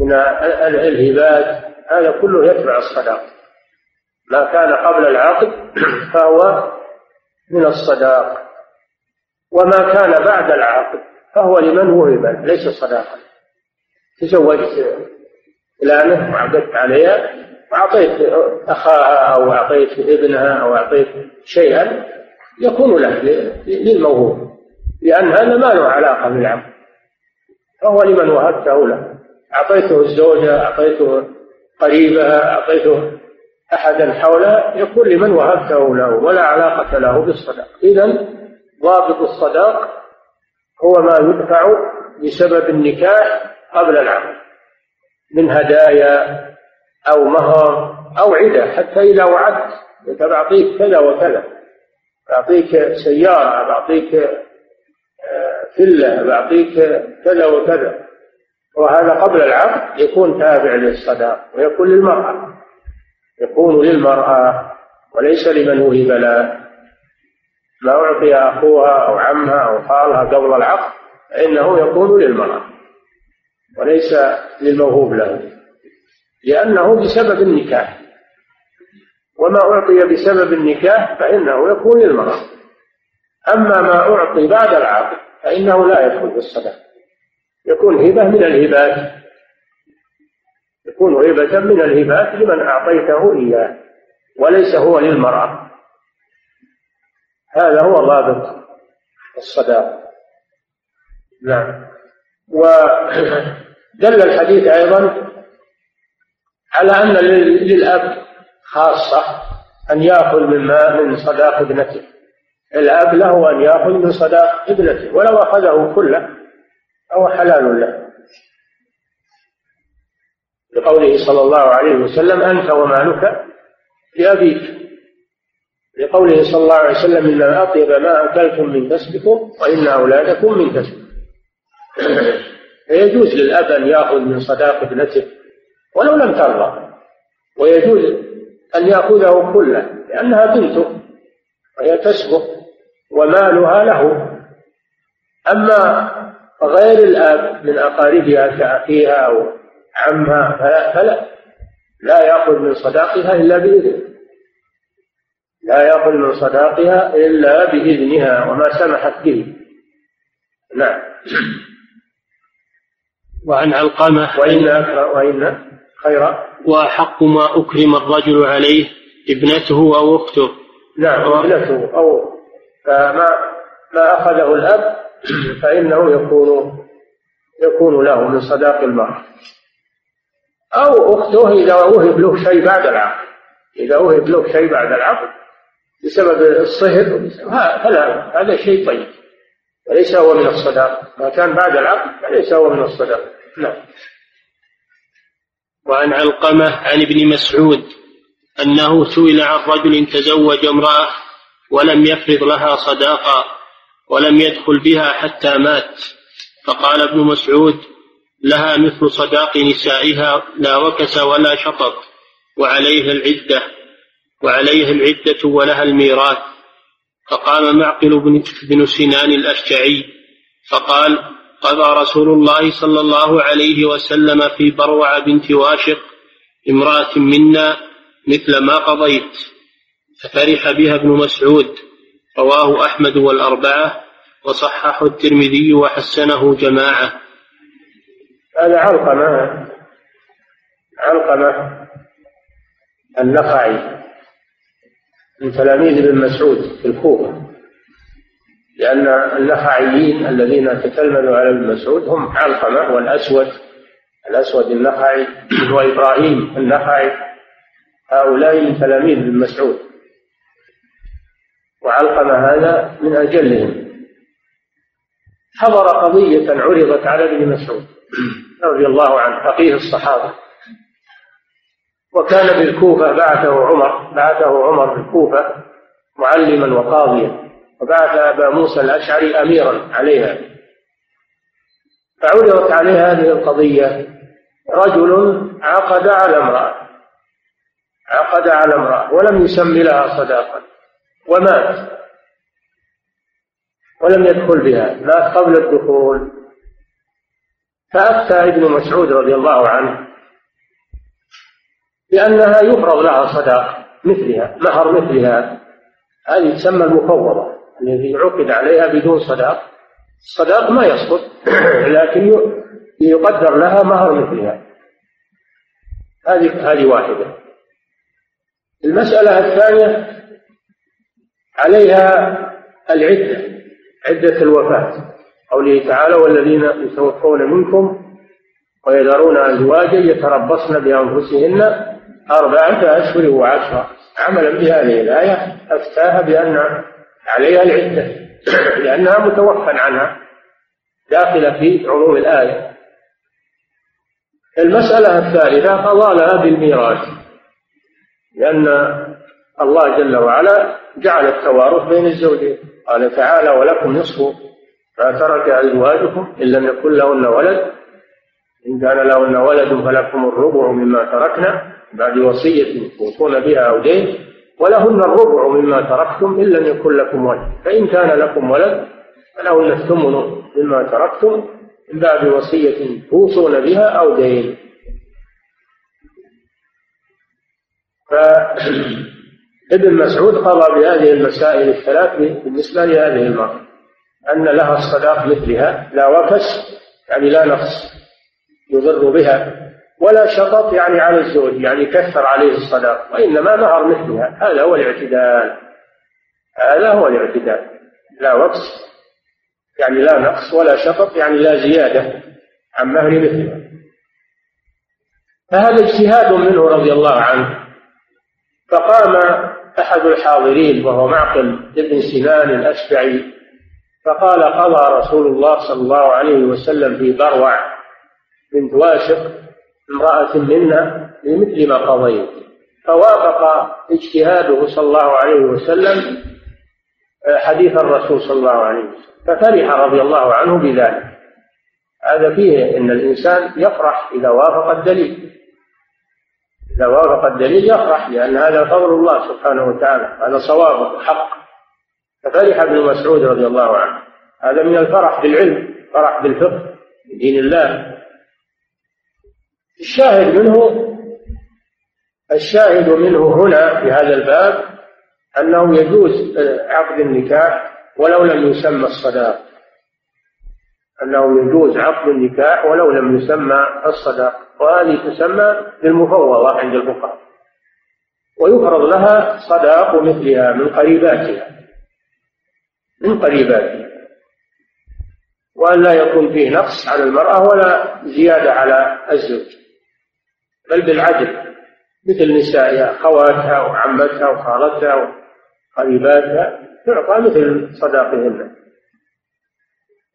من الهبات. هذا كله يتبع الصداق ما كان قبل العقد فهو من الصداق. وما كان بعد العقد فهو لمن وهب ليس صداقا. تزوجت فلانة وعقدت عليها وأعطيت أخاها أو أعطيت ابنها أو أعطيت شيئا يكون له للموهوب لأن هذا ما له علاقة بالعقد فهو لمن وهبته له. أعطيته الزوجة أعطيته قريبها أعطيته أحدا حولها يكون لمن وهبته له ولا علاقة له بالصداق. إذا ضابط الصداق هو ما يدفع بسبب النكاح قبل العقد من هدايا أو مهر أو عدة حتى إذا وعدت أنت بعطيك كذا وكذا. بعطيك سيارة بعطيك آه، فلة بعطيك كذا وكذا. وهذا قبل العقد يكون تابع للصداق ويكون للمرأة يكون للمرأة وليس لمن وهب له. ما أعطي أخوها أو عمها أو خالها قبل العقد فإنه يكون للمرأة وليس للموهوب له لأنه بسبب النكاح. وما أعطي بسبب النكاح فإنه يكون للمرأة. أما ما أعطي بعد العقد فإنه لا يدخل في الصدقة. يكون هبة من الهبات. يكون هبة من الهبات لمن أعطيته إياه وليس هو للمرأة. هذا هو ضابط الصداق. نعم. ودل الحديث أيضا على أن للأب خاصة أن يأخذ من من صداق ابنته. الأب له أن يأخذ من صداق ابنته ولو أخذه كله فهو حلال له. لقوله صلى الله عليه وسلم أنت ومالك لأبيك. لقوله صلى الله عليه وسلم إن أطيب ما أكلتم من كسبكم وإن أولادكم من كسبكم فيجوز للأب أن يأخذ من صداق ابنته ولو لم ترضى. ويجوز أن يأخذه كله لأنها بنته وهي تسبق ومالها له. أما غير الأب من أقاربها كأخيها أو عمها فلا, فلا لا يأخذ من صداقها إلا بإذن لا يأخذ من صداقها إلا بإذنها وما سمحت به. نعم. وعن علقمة وإن وإن خير وأحق ما أكرم الرجل عليه ابنته أو أخته. نعم ابنته أو فما ما أخذه الأب فإنه يكون يكون له من صداق المرأة. أو أخته إذا وهب له شيء بعد العقد. إذا وهب له شيء بعد العقد. بسبب الصهر. فلا هذا شيء طيب. وليس هو من الصداق ما كان بعد العقد فليس هو من الصداق نعم. وعن علقمة عن ابن مسعود أنه سئل عن رجل تزوج امرأة ولم يفرض لها صداقة ولم يدخل بها حتى مات. فقال ابن مسعود لها مثل صداق نسائها لا وكس ولا شطط وعليها العدة. وعليها العدة ولها الميراث. فقام معقل بن سنان الأشجعي فقال قضى رسول الله صلى الله عليه وسلم في بروع بنت واشق امرأة منا مثل ما قضيت ففرح بها ابن مسعود رواه أحمد والأربعة وصححه الترمذي وحسنه جماعة. هذا علقمة علقمة النخعي. من تلاميذ ابن مسعود في الكوفة. لأن النخعيين الذين تتلمذوا على ابن مسعود هم علقمة والأسود الأسود النخعي وإبراهيم النخعي. هؤلاء من تلاميذ ابن مسعود. وعلقمة هذا من أجلهم. حضر قضية عرضت على ابن مسعود رضي الله عنه فقيه الصحابة. وكان بالكوفة بعثه عمر بعثه عمر بالكوفة معلما وقاضيا وبعث أبا موسى الأشعري أميرا عليها. فعرضت عليه هذه القضية رجل عقد على امرأة عقد على امرأة ولم يسم لها صداقة ومات. ولم يدخل بها مات قبل الدخول. فأفتى ابن مسعود رضي الله عنه بأنها يفرض لها صداق مثلها مهر مثلها. هذه تسمى المفوضة الذي عقد عليها بدون صداق الصداق ما يسقط لكن يقدر لها مهر مثلها. هذه هذه واحدة. المسألة الثانية عليها العدة عدة الوفاة. قوله تعالى والذين يتوفون منكم ويذرون أزواجا يتربصن بأنفسهن أربعة أشهر وعشرة. عملا بهذه الآية أفتاها بأن عليها العدة. لأنها متوفى عنها داخلة في عموم الآية. المسألة الثالثة قضى لها بالميراث. لأن الله جل وعلا جعل التوارث بين الزوجين. قال تعالى ولكم نصف ما ترك أزواجكم إن لم يكن لهن ولد. إن كان لهن ولد فلكم الربع مما تركنا. بعد وصية توصون بها أو دين ولهن الربع مما تركتم إن لم يكن لكم ولد. فإن كان لكم ولد فلهن الثمن مما تركتم من بعد وصية توصون بها أو دين. فابن مسعود قضى بهذه المسائل الثلاث بالنسبة لهذه المرأة أن لها الصداق مثلها لا وكس يعني لا نقص يضر بها. ولا شطط يعني على الزوج يعني كثر عليه الصداق وإنما مهر مثلها. هذا هو الاعتدال. هذا هو الاعتدال. لا وكس يعني لا نقص ولا شطط يعني لا زيادة عن مهر مثلها فهذا اجتهاد منه رضي الله عنه. فقام أحد الحاضرين وهو معقل ابن سنان الأشبعي فقال قضى رسول الله صلى الله عليه وسلم في بروع بنت واشق امرأة منا بمثل ما قضيت. فوافق اجتهاده صلى الله عليه وسلم آه، حديث الرسول صلى الله عليه وسلم. ففرح رضي الله عنه بذلك. هذا فيه إن الإنسان يفرح إذا وافق الدليل. إذا وافق الدليل يفرح لأن هذا فضل الله سبحانه وتعالى. هذا صواب حق. ففرح ابن مسعود رضي الله عنه. هذا من الفرح بالعلم فرح بالفقه بدين الله. الشاهد منه الشاهد منه هنا في هذا الباب أنه يجوز عقد النكاح ولو لم يسمى الصداق. أنه يجوز عقد النكاح ولو لم يسمى الصداق. وهذه تسمى بالمفوضة عند الفقهاء. ويفرض لها صداق مثلها من قريباتها من قريباتها. وأن لا يكون فيه نقص على المرأة ولا زيادة على الزوج. بل بالعدل مثل نسائها خواتها وعمتها وخالتها وقريباتها تعطى مثل صداقهن.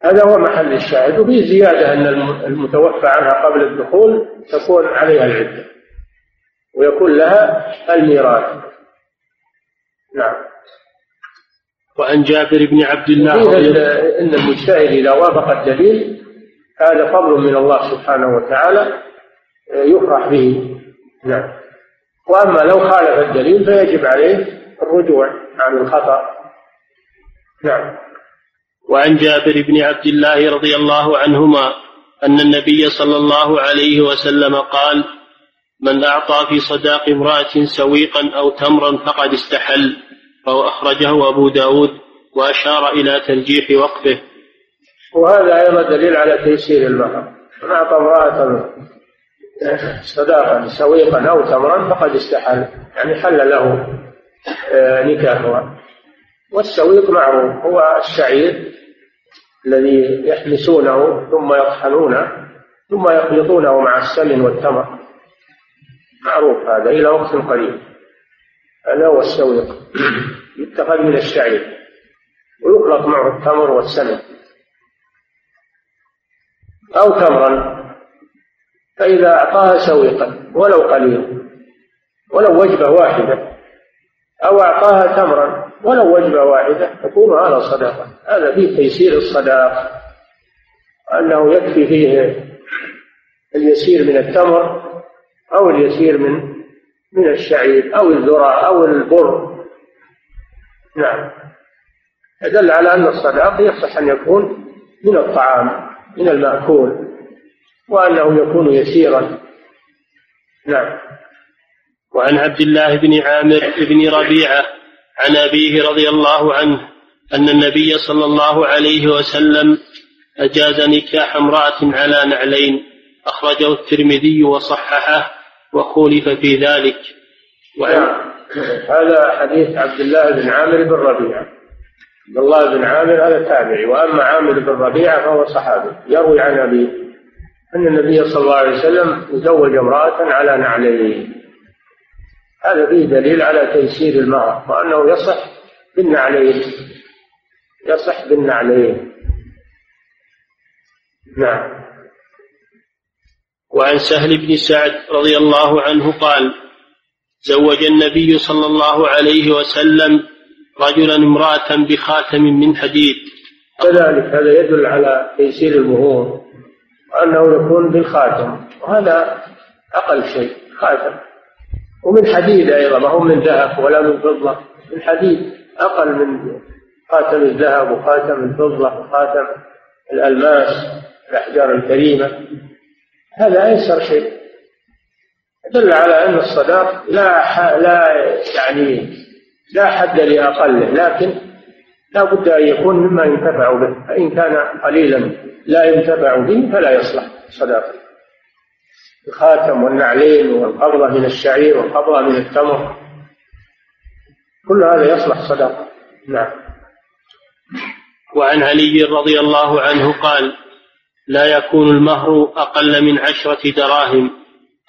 هذا هو محل الشاهد وفي زيادة أن المتوفى عنها قبل الدخول تكون عليها العدة ويكون لها الميراث. نعم. وعن جابر بن عبد الله إن المجتهد إذا وافق الدليل هذا فضل من الله سبحانه وتعالى يفرح به. نعم. وأما لو خالف الدليل فيجب عليه الرجوع عن الخطأ. نعم. وعن جابر بن عبد الله رضي الله عنهما أن النبي صلى الله عليه وسلم قال من أعطى في صداق امرأة سويقا أو تمرا فقد استحل فهو أخرجه أبو داود وأشار إلى ترجيح وقفه. وهذا أيضا دليل على تيسير المهر من أعطى امرأة صداقا سويقا أو تمرا فقد استحل يعني حل له آه، نكاحها. والسويق معروف هو الشعير الذي يحمسونه ثم يطحنونه ثم يخلطونه مع السمن والتمر. معروف هذا إلى وقت قريب. هذا هو السويق. يتخذ من الشعير ويخلط معه التمر والسمن. أو تمرا فإذا أعطاها سويقا ولو قليلا ولو وجبة واحدة أو أعطاها تمرا ولو وجبة واحدة تكون هذا صدقة هذا فيه تيسير الصداق أنه يكفي فيه اليسير من التمر أو اليسير من من الشعير أو الذرة أو البر. نعم. يدل على أن الصداق يصح أن يكون من الطعام من المأكول. وأنه يكون يسيرا. نعم. وعن عبد الله بن عامر بن ربيعة عن أبيه رضي الله عنه أن النبي صلى الله عليه وسلم أجاز نكاح امرأة على نعلين أخرجه الترمذي وصححه وخولف في ذلك. وعن نعم. هذا حديث عبد الله بن عامر بن ربيعة. عبد الله بن عامر هذا تابعي وأما عامر بن ربيعة فهو صحابي يروي عن أبيه. أن النبي صلى الله عليه وسلم تزوج امرأة على نعلين. هذا فيه دليل على تيسير المهر وأنه يصح بالنعلين. يصح بالنعلين. نعم. وعن سهل بن سعد رضي الله عنه قال زوج النبي صلى الله عليه وسلم رجلا امرأة بخاتم من حديد. كذلك هذا يدل على تيسير المهور وأنه يكون بالخاتم وهذا أقل شيء خاتم. ومن حديد أيضا ما هو من ذهب ولا من فضة. من حديد أقل من خاتم الذهب وخاتم الفضة وخاتم الألماس الأحجار الكريمة. هذا أيسر شيء. يدل على أن الصداق لا لا يعني لا حد لأقله لكن لا بد أن يكون مما ينتفع به فإن كان قليلا لا ينتفع به فلا يصلح. صداقة الخاتم والنعلين والقبضة من الشعير والقبضة من التمر كل هذا يصلح. صداقة نعم. وعن علي رضي الله عنه قال لا يكون المهر أقل من عشرة دراهم.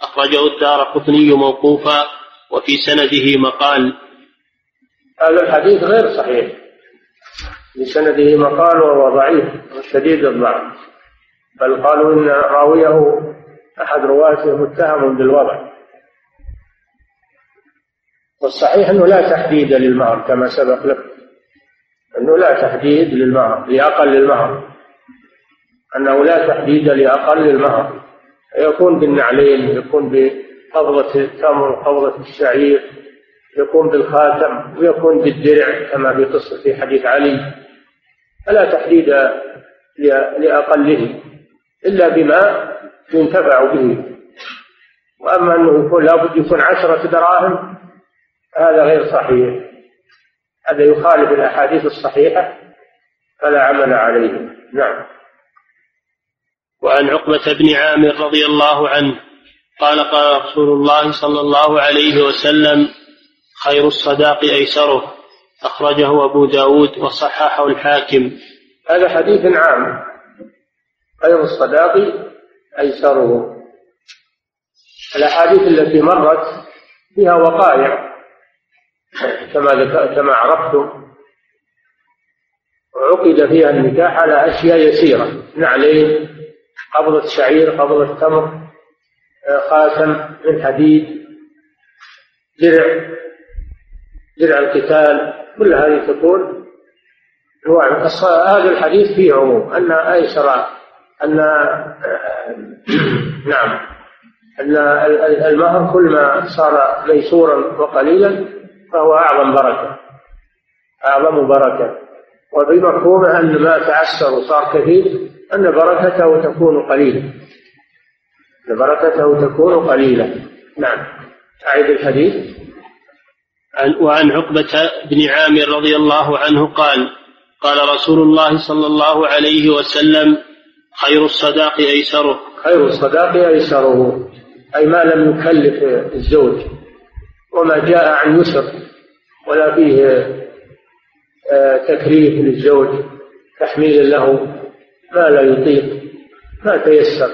أخرجه الدار قطني موقوفا وفي سنده مقال. هذا الحديث غير صحيح. بسنده مقال وهو ضعيف وشديد الضعف. بل قالوا إن راويه أحد رواته متهم بالوضع. والصحيح أنه لا تحديد للمهر كما سبق لك. أنه لا تحديد للمهر لأقل المهر. أنه لا تحديد لأقل المهر. يكون بالنعلين يكون بقبضة التمر قبضة الشعير يكون بالخاتم ويكون بالدرع كما في قصة في حديث علي. فلا تحديد لأقله إلا بما ينتفع به. وأما أنه يكون لابد يكون عشرة دراهم هذا غير صحيح. هذا يخالف الأحاديث الصحيحة فلا عمل عليه. نعم. وعن عقبة بن عامر رضي الله عنه قال قال رسول الله صلى الله عليه وسلم خير الصداق أيسره. أخرجه أبو داود وصححه الحاكم. هذا حديث عام. خير الصداق أيسره. الأحاديث التي مرت فيها وقائع كما كما عرفتم وعقد فيها النكاح على أشياء يسيرة. نعلين قبضة شعير قبضة تمر خاتم من حديد درع درع القتال. كل هذه تكون أنواع هذا الحديث فيه عموم. أن أيسر أن نعم. أن المهر كل ما صار ميسورا وقليلا فهو أعظم بركة. أعظم بركة. وبمفهومه أن ما تعسر وصار كثير أن بركته تكون قليلة. أن بركته تكون قليلة. نعم. أعيد الحديث. وعن عقبة بن عامر رضي الله عنه قال قال رسول الله صلى الله عليه وسلم خير الصداق أيسره. خير الصداق أيسره أي ما لم يكلف الزوج وما جاء عن يسر ولا فيه آه، تكليف للزوج تحميل له ما لا يطيق ما تيسر.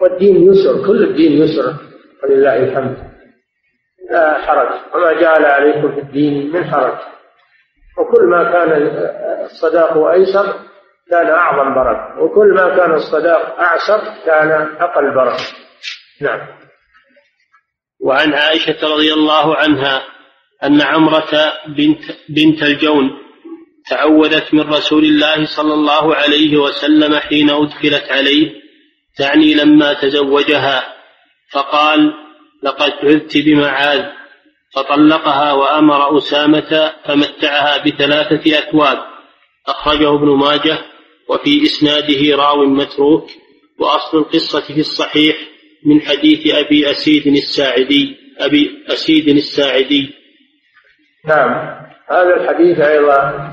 والدين يسر كل الدين يسر ولله الحمد. لا حرج. وما جعل عليكم في الدين من حرج. وكل ما كان الصداق أيسر كان أعظم بركة. وكل ما كان الصداق أعسر كان أقل بركة. نعم. وعن عائشة رضي الله عنها أن عمرة بنت, بنت الجون تعوذت من رسول الله صلى الله عليه وسلم حين أدخلت عليه تعني لما تزوجها فقال لقد عذت بمعاذ فطلقها وأمر أسامة فمتعها بثلاثة أثواب أخرجه ابن ماجه وفي إسناده راو متروك وأصل القصة في الصحيح من حديث أبي أسيد الساعدي أبي أسيد الساعدي. نعم هذا الحديث أيضا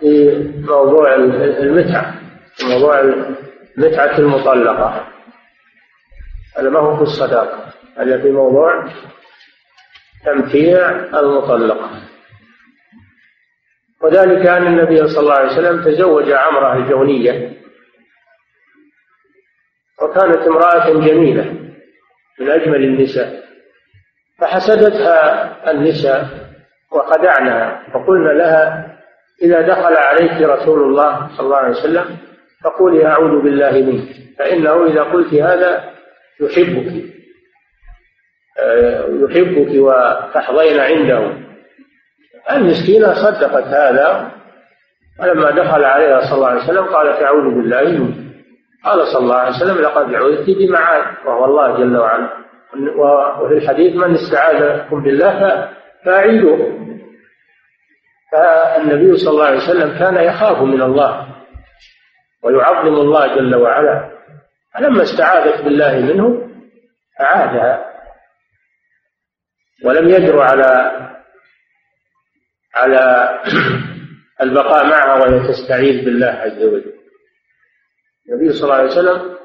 في موضوع المتعة موضوع المتعة المطلقة. هذا ما هو في الصداقة هذا في موضوع تمتيع المطلقة وذلك أن النبي صلى الله عليه وسلم تزوج عمرة الجونية وكانت امرأة جميلة من أجمل النساء فحسدتها النساء وخدعنها فقلنا لها إذا دخل عليك رسول الله صلى الله عليه وسلم فقولي أعوذ بالله منك فإنه إذا قلت هذا يحبك. يحبك وتحظين عنده. المسكينة صدقت هذا فلما دخل عليها صلى الله عليه وسلم قالت أعوذ بالله منك. قال صلى الله عليه وسلم لقد عوذت بمعاذ. وهو الله جل وعلا. وفي الحديث من استعاذكم بالله فأعيدوه فالنبي صلى الله عليه وسلم كان يخاف من الله ويعظم الله جل وعلا. فلما استعاذت بالله منه أعادها. ولم يجر على على البقاء معها وهي تستعيذ بالله عز وجل. النبي صلى الله عليه وسلم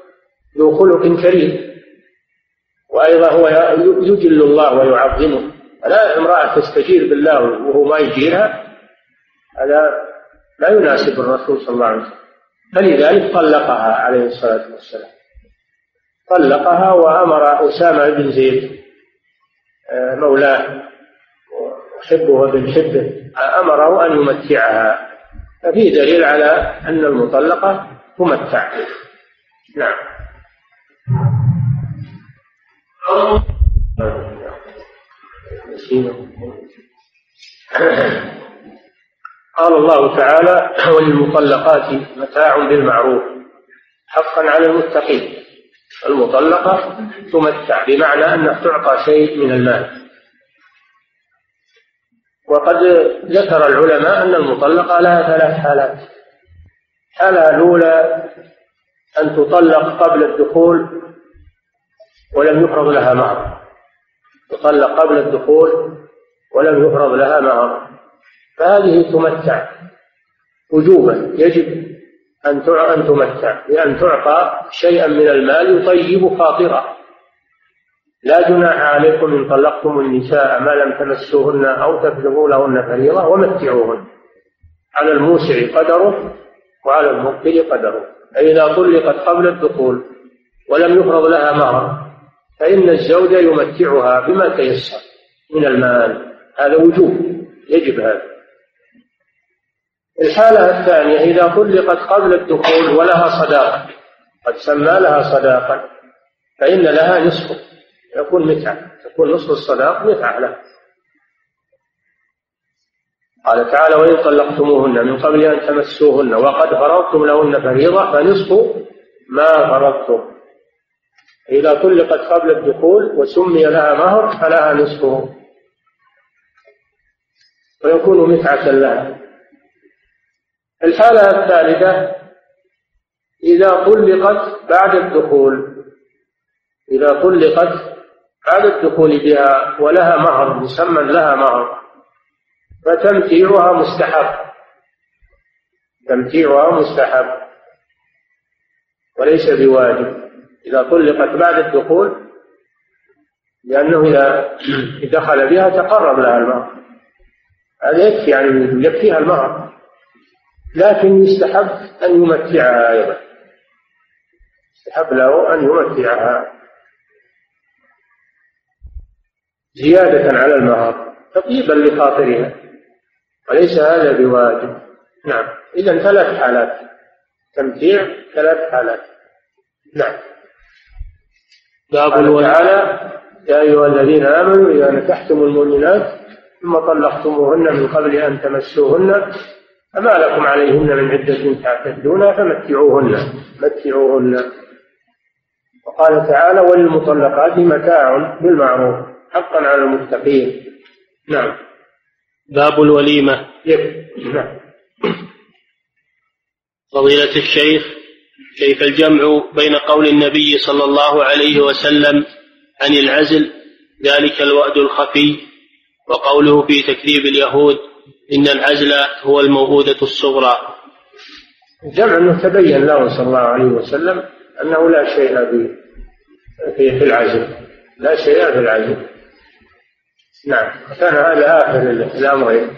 ذو خلق كريم وأيضا هو يجل الله ويعظمه. فلا امرأة تستجير بالله وهو ما يجيرها هذا لا يناسب الرسول صلى الله عليه وسلم. فلذلك طلقها عليه الصلاة والسلام. طلقها وأمر أسامة بن زيد مولاه وحبه وابن حبه أمره أن يمتعها. ففي دليل على أن المطلقة تمتع نعم. قال الله تعالى وللمطلقات متاع بالمعروف حقا على المتقين. المطلقة تمتع بمعنى أنها تعطى شيء من المال. وقد ذكر العلماء أن المطلقة لها ثلاث حالات. الحالة الأولى أن تطلق قبل الدخول ولم يفرض لها مهر تطلق قبل الدخول ولم يفرض لها مهر فهذه تمتع وجوبا يجب أن أن تمتع بأن تعطى شيئا من المال يطيب خاطرها. لا جناح عليكم إن طلقتم النساء ما لم تمسوهن أو تفرضوا لهن فريضة ومتعوهن. على الموسع قدره وعلى المبطل قدره. فإذا طلقت قبل الدخول ولم يفرض لها مهر فإن الزوج يمتعها بما تيسر من المال. هذا وجوب يجب هذا. الحالة الثانية إذا طلقت قبل الدخول ولها صداقة قد سمى لها صداقة فإن لها نصف يكون متعة تكون نصف الصداق متعة له. قال تعالى وإن طلقتموهن من قبل أن تمسوهن وقد فرضتم لهن فريضة فنصف ما فرضتم. إذا طلقت قبل الدخول وسمي لها مهر فلها نصفه. ويكون متعة لها الحالة الثالثة إذا طلقت بعد الدخول إذا طلقت بعد الدخول بها ولها مهر مسمى لها مهر فتمتيعها مستحب. تمتيعها مستحب. وليس بواجب. إذا طلقت بعد الدخول لأنه إذا دخل بها تقرب لها المهر. هذا يكفي يعني يكفيها المهر. لكن يستحب أن يمتعها أيضا. يستحب له أن يمتعها. زيادة على المهر تطيبا لخاطرها. وليس هذا بواجب. نعم. إذا ثلاث حالات. تمتيع ثلاث حالات. نعم. باب تعالى يا أيها الذين آمنوا إذا نكحتم المؤمنات ثم طلقتموهن من قبل أن تمسوهن فما لكم عليهن من عدة تعتدونها فمتعوهن متعوهن. وقال تعالى وللمطلقات متاع بالمعروف حقا على المتقين. نعم. باب الوليمة. نعم. فضيلة الشيخ كيف الجمع بين قول النبي صلى الله عليه وسلم عن العزل ذلك الوأد الخفي وقوله في تكذيب اليهود إن العزل هو الموؤودة الصغرى. جمع أنه تبين له صلى الله عليه وسلم أنه لا شيء في في العزل لا شيء في العزل نعم. كان هذا آخر الأمرين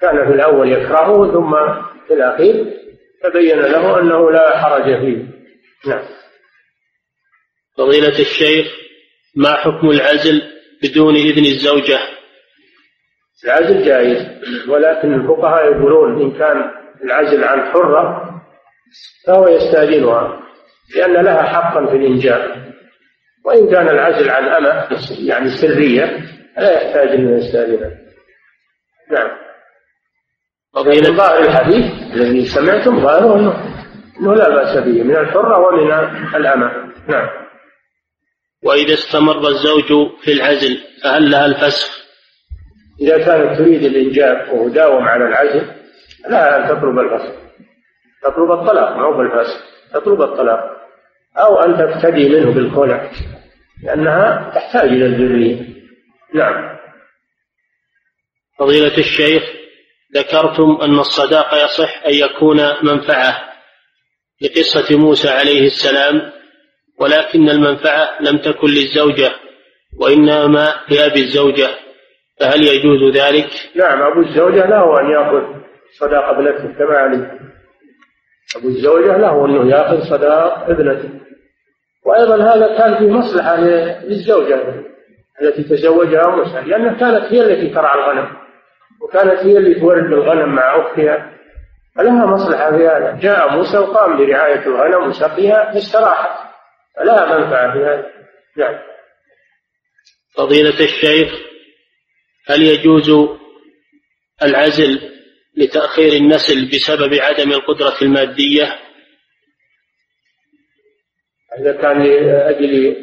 كان في الأول يكرهه ثم في الأخير تبين له أنه لا حرج فيه. نعم. فضيلة الشيخ ما حكم العزل بدون إذن الزوجة؟ العزل جائز ولكن الفقهاء يقولون إن كان العزل عن حرة فهو يستأذنها لأن لها حقا في الإنجاب وإن كان العزل عن أمة يعني سرية لا يحتاج أن يستأذنها نعم. فضيلة ظاهر الحديث الذي سمعتم ظاهره أنه أنه لا بأس به من الحرة ومن الأمة. نعم. وإذا استمر الزوج في العزل فهل لها الفسخ؟ إذا كانت تريد الإنجاب وداوم على العزل لها أن تطلب الفسخ تطلب الطلاق ما هو بالفسخ تطلب الطلاق. أو أن تفتدي منه بالخلع لأنها تحتاج إلى الذرية. نعم. فضيلة الشيخ ذكرتم أن الصداق يصح أن يكون منفعة لقصة موسى عليه السلام ولكن المنفعة لم تكن للزوجة وإنما لأبي الزوجة فهل يجوز ذلك؟ نعم أبو الزوجة له أن يأخذ صداق ابنته كما علم أبو الزوجة له أنه يأخذ صداق ابنته. وأيضا هذا كان فيه مصلحة للزوجة التي تزوجها موسى لأنها كانت هي التي ترعى الغنم وكانت هي اللي تورد الغنم مع أختها. فلها مصلحة في هذا. جاء موسى وقام برعاية الغنم وسقيها فاستراحت. فلها منفعة في هذا. نعم. فضيلة الشيخ هل يجوز العزل لتأخير النسل بسبب عدم القدرة المادية؟ إذا كان لأجل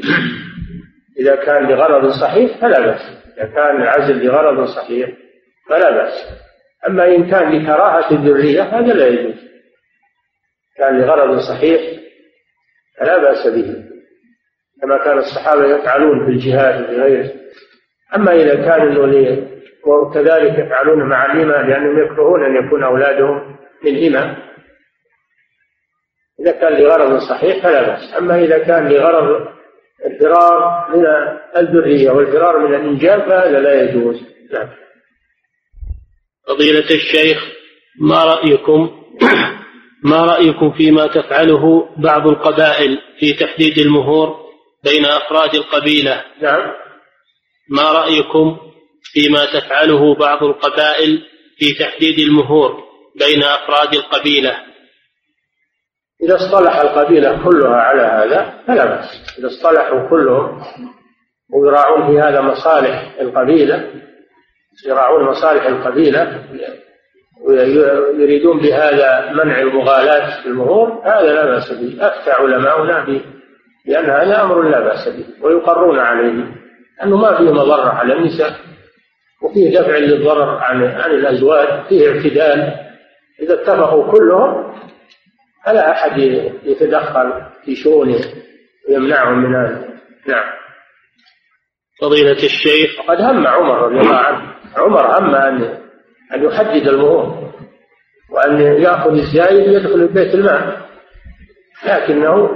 إذا كان لغرض صحيح فلا بأس. إذا كان العزل لغرض صحيح فلا بأس. أما إن كان لكراهة الذرية هذا لا يجوز. كان لغرض صحيح فلا بأس به. كما كان الصحابة يفعلون في الجهاد وفي غيره أما إذا كان أنه وكذلك يفعلون مع الإمام لأنهم يكرهون أن يكون أولادهم للإمام إذا كان لغرض صحيح فلا بأس. أما إذا كان لغرض الفرار من الذرية والفرار من الإنجاب فهذا لا يجوز. نعم. فضيلة الشيخ ما رأيكم ما رأيكم فيما تفعله بعض القبائل في تحديد المهور بين أفراد القبيلة؟ نعم. ما رأيكم فيما تفعله بعض القبائل في تحديد المهور بين أفراد القبيلة؟ إذا اصطلح القبيلة كلها على هذا فلا بأس. إذا اصطلحوا كلهم ويراعون في هذا مصالح القبيلة يراعون مصالح القبيلة ويريدون بهذا منع المغالاة في المهور هذا لا بأس به. أفتى علماؤنا به لأن هذا أمر لا بأس به ويقرون عليه. أنه ما فيه مضرة على النساء وفيه دفع للضرر عن عن الأزواج فيه اعتدال. إذا اتفقوا كلهم فلا أحد يتدخل في شؤونه ويمنعهم من هذا. نعم. فضيلة الشيخ. وقد هم عمر رضي الله عنه. عمر هم أن أن يحدد المهور وأن يأخذ الزايد يدخل بيت المال. لكنه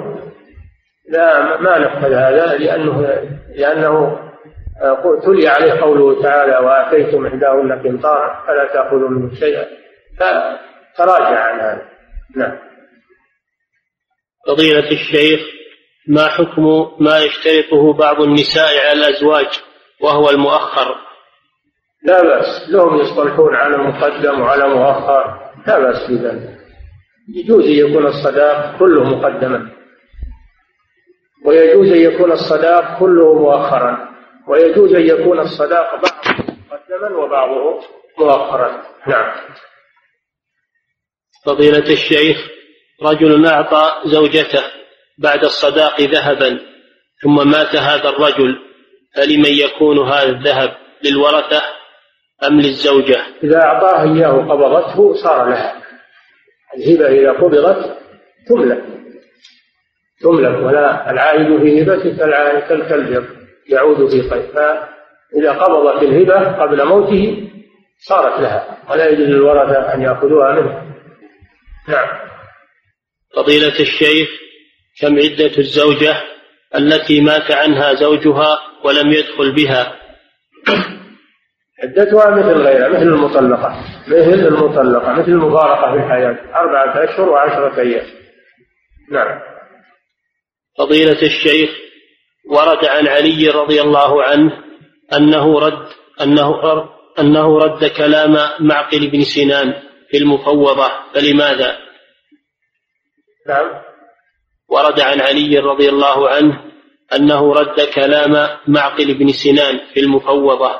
لا ما نفذ هذا لأنه لأنه تلي عليه قوله تعالى وآتيتم إحداهن قنطارا فلا تأخذوا منه شيئا. فتراجع عن هذا. نعم. فضيلة الشيخ ما حكم ما يشترطه بعض النساء على الأزواج وهو المؤخر؟ لا بأس. لهم يصطلحون على مقدم وعلى مؤخر. لا بأس في ذلك. يجوز أن يكون الصداق كله مقدما. ويجوز أن يكون الصداق كله مؤخرا. ويجوز أن يكون الصداق بعضه مقدما وبعضه مؤخرا. نعم. فضيلة الشيخ رجل أعطى زوجته بعد الصداق ذهبا ثم مات هذا الرجل فلمن يكون هذا الذهب للورثة أم للزوجة؟ إذا أعطاه إياه قبضته صار لها. الهبة إذا قبضت تملك تملك ولا العائد في هبته كالكلب. يعود في قيد فإذا قبضت الهبة قبل موته صارت لها ولا يجوز للورثة أن يأخذوها منه. نعم. فضيلة الشيخ كم عدة الزوجة التي مات عنها زوجها ولم يدخل بها؟ عدتها مثل غيرها مثل المطلقة مثل المطلقة مثل المفارقة في الحياة أربعة أشهر وعشرة أيام. نعم. فضيلة الشيخ ورد عن علي رضي الله عنه أنه رد أنه أنه رد كلام معقل بن سنان في المفوضة. فلماذا؟ نعم. ورد عن علي رضي الله عنه أنه رد كلام معقل بن سنان في المفوضة.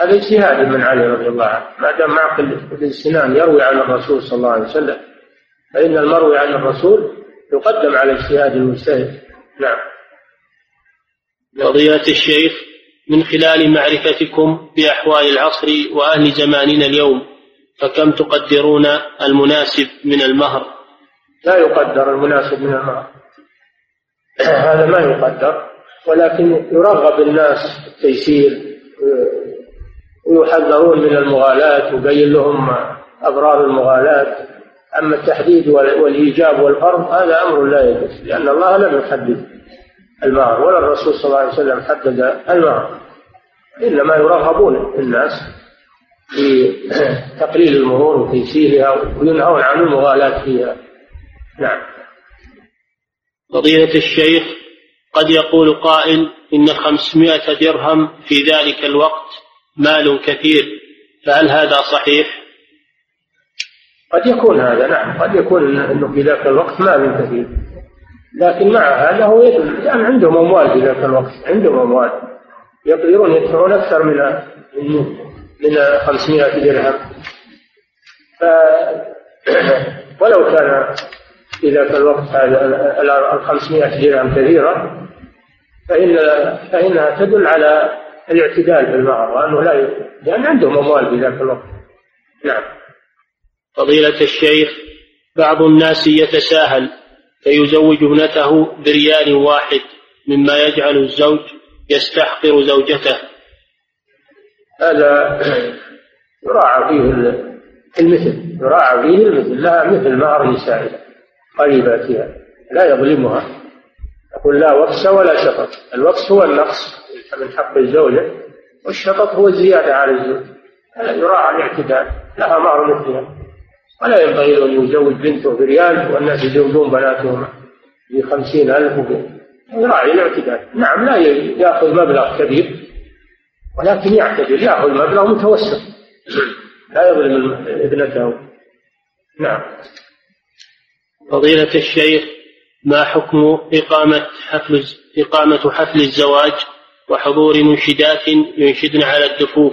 هذا اجتهاد من علي رضي الله عنه. ما دام معقل بن سنان يروي عن الرسول صلى الله عليه وسلم فإن المروي عن الرسول يقدم على اجتهاد المجتهد. نعم. فضيلة الشيخ من خلال معرفتكم بأحوال العصر وأهل زماننا اليوم فكم تقدرون المناسب من المهر؟ لا يقدر المناسب من المهر. هذا ما يقدر ولكن يرغب الناس التيسير ويحذرون من المغالاة ويبين لهم أضرار المغالاة. أما التحديد والإيجاب والفرض هذا أمر لا يجوز لأن الله لم يحدد. المهر ولا الرسول صلى الله عليه وسلم حدد المهر إنما يرغبون الناس في تقليل المرور وتيسيرها وينهون عن المغالاة فيها. نعم. فضيلة الشيخ قد يقول قائل إن خمسمائة درهم في ذلك الوقت مال كثير فهل هذا صحيح؟ قد يكون هذا نعم. قد يكون أنه في ذاك الوقت مال كثير. لكن مع هذا هو يعني عندهم أموال في ذاك الوقت. عندهم أموال. يقدرون يدفعون أكثر من من 500 درهم. ف ولو كان في ذاك الوقت ال 500 درهم كثيرة فإن فإنها تدل على الاعتدال في المهر وأنه لا. لأن عندهم أموال في ذاك الوقت. نعم. فضيلة الشيخ بعض الناس يتساهل فيزوج ابنته بريال واحد مما يجعل الزوج يستحقر زوجته. هذا يراعى فيه المثل يراعى فيه المثل لها مثل مهر نسائها قريباتها لا يظلمها. يقول لا وكس ولا شطط الوكس هو النقص من حق الزوجة والشطط هو الزيادة على الزوج. يراعى الاعتدال لها مهر مثلها. ولا ينبغي أن يزوج بنته بريال والناس يزوجون بناتهم بخمسين ألف يراعي الاعتدال. نعم لا يأخذ مبلغ كبير ولكن يعتدل يأخذ مبلغ متوسط. لا يظلم ابنته. نعم. فضيلة الشيخ ما حكم إقامة حفل إقامة حفل الزواج وحضور منشدات ينشدن على الدفوف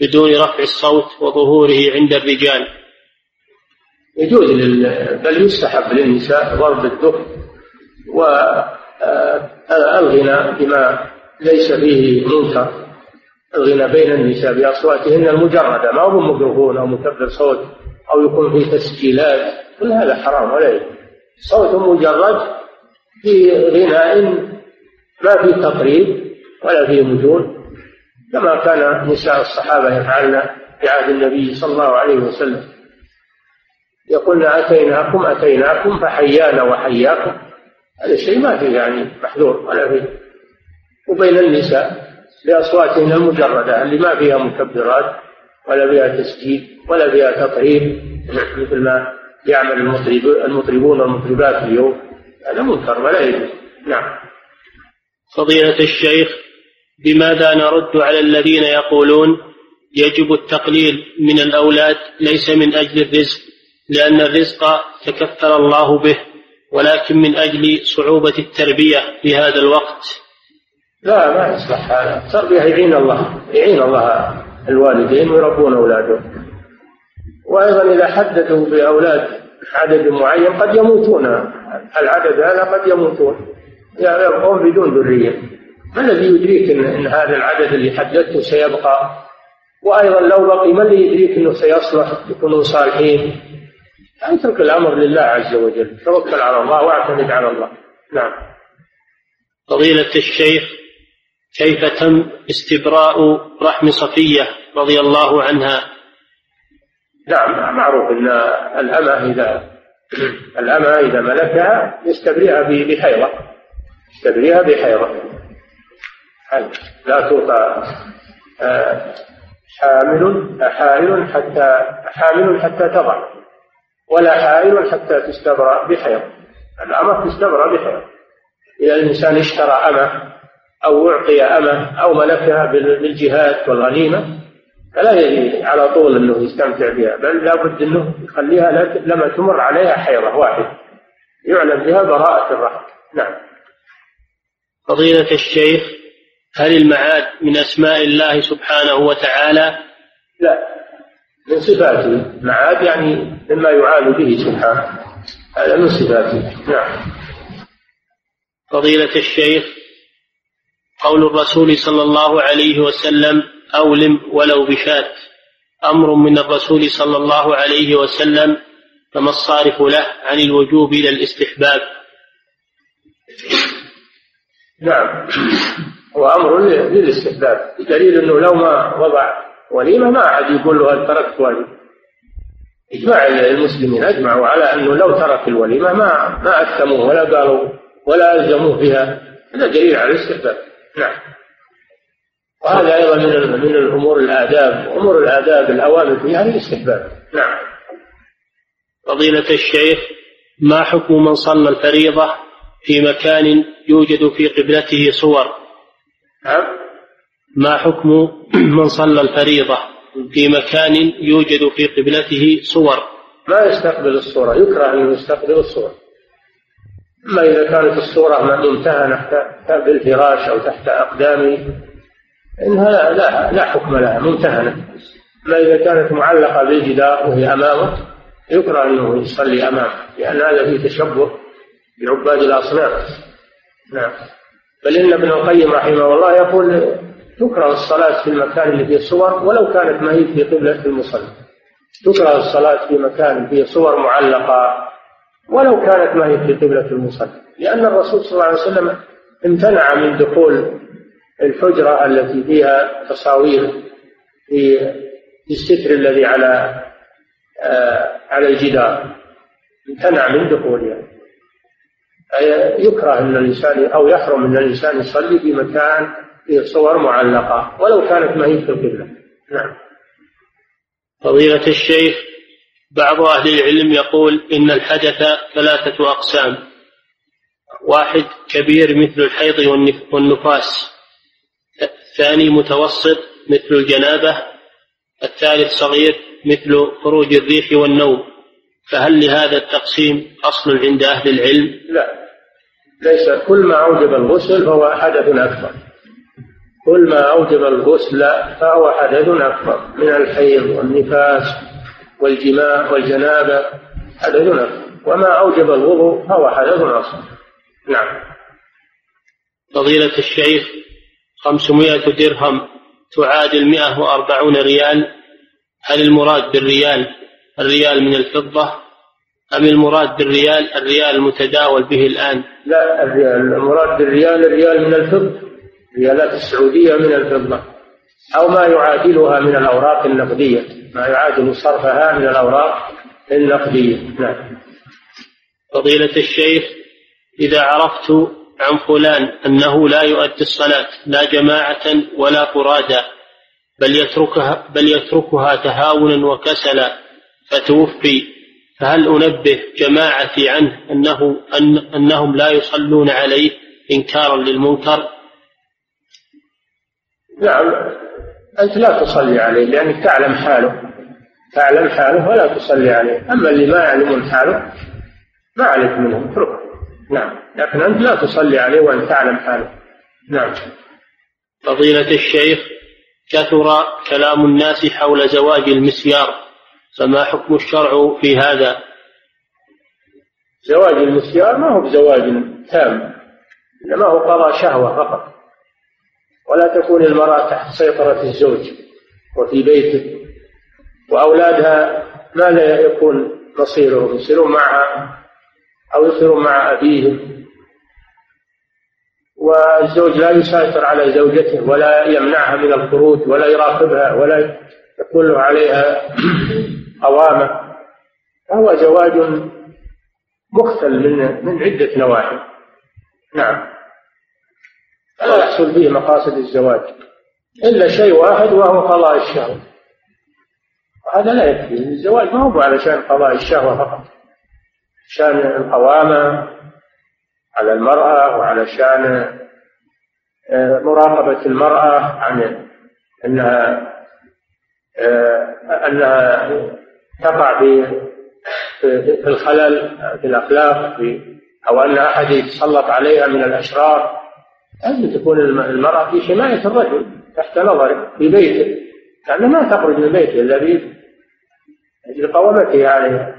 بدون رفع الصوت وظهوره عند الرجال؟ يجوز لل... بل يستحب للنساء ضرب الدف والغنى بما ليس فيه منكر. الغنى بين النساء بأصواتهن المجردة ما هو ميكروفون أو مكبر صوت أو يكون فيه تسجيلات. كل هذا حرام ولا يجوز. صوت مجرد في غناء ما فيه تقريب ولا فيه مجون كما كان نساء الصحابة يفعلن في عهد النبي صلى الله عليه وسلم. يقولن أتيناكم أتيناكم فحيانا وحياكم. هذا الشيء ما فيه يعني محذور ولا فيه. وبين النساء بأصواتهن المجردة اللي ما فيها مكبرات ولا فيها تسجيل ولا فيها تطريب مثل ما يعمل المطرب المطربون والمطربات اليوم. هذا منكر ولا يجوز. نعم. فضيلة الشيخ بماذا نرد على الذين يقولون يجب التقليل من الأولاد ليس من أجل الرزق؟ لأن الرزق تكفل الله به ولكن من أجل صعوبة التربية في هذا الوقت. لا ما يصلح هذا. التربية يعين الله يعين الله الوالدين ويربون أولادهم. وأيضا إذا حددوا بأولاد عدد معين قد يموتون. العدد هذا قد يموتون. يبقون بدون ذرية. ما الذي يدريك إن, هذا العدد اللي حددته سيبقى؟ وأيضا لو بقي ما اللي يدريك أنه سيصلح؟ يكونوا صالحين. اترك الأمر لله عز وجل. توكل على الله واعتمد على الله. نعم. فضيلة الشيخ كيف تم استبراء رحم صفية رضي الله عنها؟ نعم معروف أن الأمة إذا الأمة إذا ملكها يستبرئها بحيضة يستبرئها بحيضة لا توطى آه، حامل حائل حتى حامل حتى تضع. ولا حائل حتى تستبرأ بحيض الأمة تستبرأ بحيض إذا الإنسان اشترى أمة أو أعطي أمة أو ملكها بالجهاد والغنيمة فلا يجي على طول أنه يستمتع بها. بل لابد أنه يخليها لما تمر عليها حيضة واحدة. يعلم بها براءة الرحم. نعم. فضيلة الشيخ هل المعاد من أسماء الله سبحانه وتعالى؟ لا. من صفاته معاد يعني مما يعاد به سبحانه. هذا من صفاته. نعم. فضيلة الشيخ قول الرسول صلى الله عليه وسلم أولم ولو بشاة. أمر من الرسول صلى الله عليه وسلم فما الصارف له عن الوجوب إلى الاستحباب؟ نعم. هو أمر للاستحباب. دليل أنه لو ما وضع وليمة ما أحد يقول له هل تركت وليمة إجماع المسلمين أجمعوا على أنه لو ترك الوليمة ما ما أثموه ولا قالوا ولا ألزموه بها. هذا دليل على الاستحباب. نعم. وهذا أيضا من من الأمور الآداب. أمور الآداب الأوامر فيها الاستحباب. نعم. فضيلة الشيخ ما حكم من صلى الفريضة في مكان يوجد في قبلته صور؟ نعم. ما حكم من صلى الفريضة في مكان يوجد في قبلته صور؟ ما يستقبل الصورة يكره أن يستقبل الصورة. أما إذا كانت الصورة ممتهنة بالفراش أو تحت أقدامه إنها لا, لا حكم لها ممتهنة أما إذا كانت معلقة بالجدار وهي أمامه يكره أنه يصلي أمامه لأن هذا فيه تشبه بعباد الأصنام. نعم. بل إن ابن القيم رحمه الله يقول تكره الصلاة في المكان اللي فيه صور ولو كانت ما هي في قبلة المصلي. تكره الصلاة في مكان فيه صور معلقة ولو كانت ما هي في قبلة المصلي. لأن الرسول صلى الله عليه وسلم امتنع من دخول الحجرة التي فيها تصاوير في الستر الذي على آه على الجدار. امتنع من دخولها. يكره إن الإنسان أو يحرم إن الإنسان يصلي في مكان فيه صور معلقة ولو كانت ما هي في القبله نعم. فضيلة الشيخ بعض أهل العلم يقول إن الحدث ثلاثة أقسام. واحد كبير مثل الحيض والنفاس. الثاني متوسط مثل الجنابة. الثالث صغير مثل خروج الريح والنوم. فهل لهذا التقسيم أصل عند أهل العلم؟ لا. ليس كل ما أوجب الغسل فهو حدث أكبر. كل ما أوجب الغسل فهو حدث أكبر من الحيض والنفاس والجماع والجنابة حدث أكبر. وما أوجب الوضوء فهو حدث أصغر. نعم. فضيلة الشيخ خمسمائة درهم تعادل مئة وأربعون ريال. هل المراد بالريال الريال من الفضة؟ أم المراد بالريال الريال المتداول به الآن؟ لا الريال المراد بالريال الريال من الفضة. الريالات السعودية من الفضة أو ما يعادلها من الأوراق النقدية ما يعادل صرفها من الأوراق النقدية نعم فضيلة الشيخ إذا عرفت عن فلان أنه لا يؤدي الصلاة لا جماعة ولا فرادا بل يتركها بل يتركها تهاونا وكسلا فتوفي فهل أنبه جماعتي عنه أنه أن أنهم لا يصلون عليه إنكارا للمنكر؟ نعم أنت لا تصلي عليه لأنك تعلم حاله تعلم حاله ولا تصلي عليه. أما اللي ما يعلمون حاله ما عليك منهم اتركه. نعم. لكن أنت لا تصلي عليه وأن تعلم حاله. نعم. فضيلة الشيخ كثر كلام الناس حول زواج المسيار فما حكم الشرع في هذا؟ زواج المسيار ما هو بزواج تام إنما هو قضاء شهوة فقط. ولا تكون المرأة تحت سيطرة الزوج وفي بيته وأولادها ما لا يكون مصيرهم يصيرون معها أو يصيرون مع أبيهم. والزوج لا يسيطر على زوجته ولا يمنعها من الخروج ولا يراقبها ولا يكون له عليها قوامة. فهو زواج مختل من من عدة نواحي. نعم. لا يحصل به مقاصد الزواج إلا شيء واحد وهو قضاء الشهوة. هذا لا يكفي. الزواج ما هو علشان قضاء الشهوة فقط. شان القوامة على المرأة وعلشان آه، مراقبة المرأة عن أنها آه، أنها تقع في في الخلل في الأخلاق أو أن أحد يتسلط عليها من الأشرار. لازم تكون المرأة في حماية الرجل تحت نظره في بيته لأنه ما تخرج من بيته إلا بأجل قوامته عليها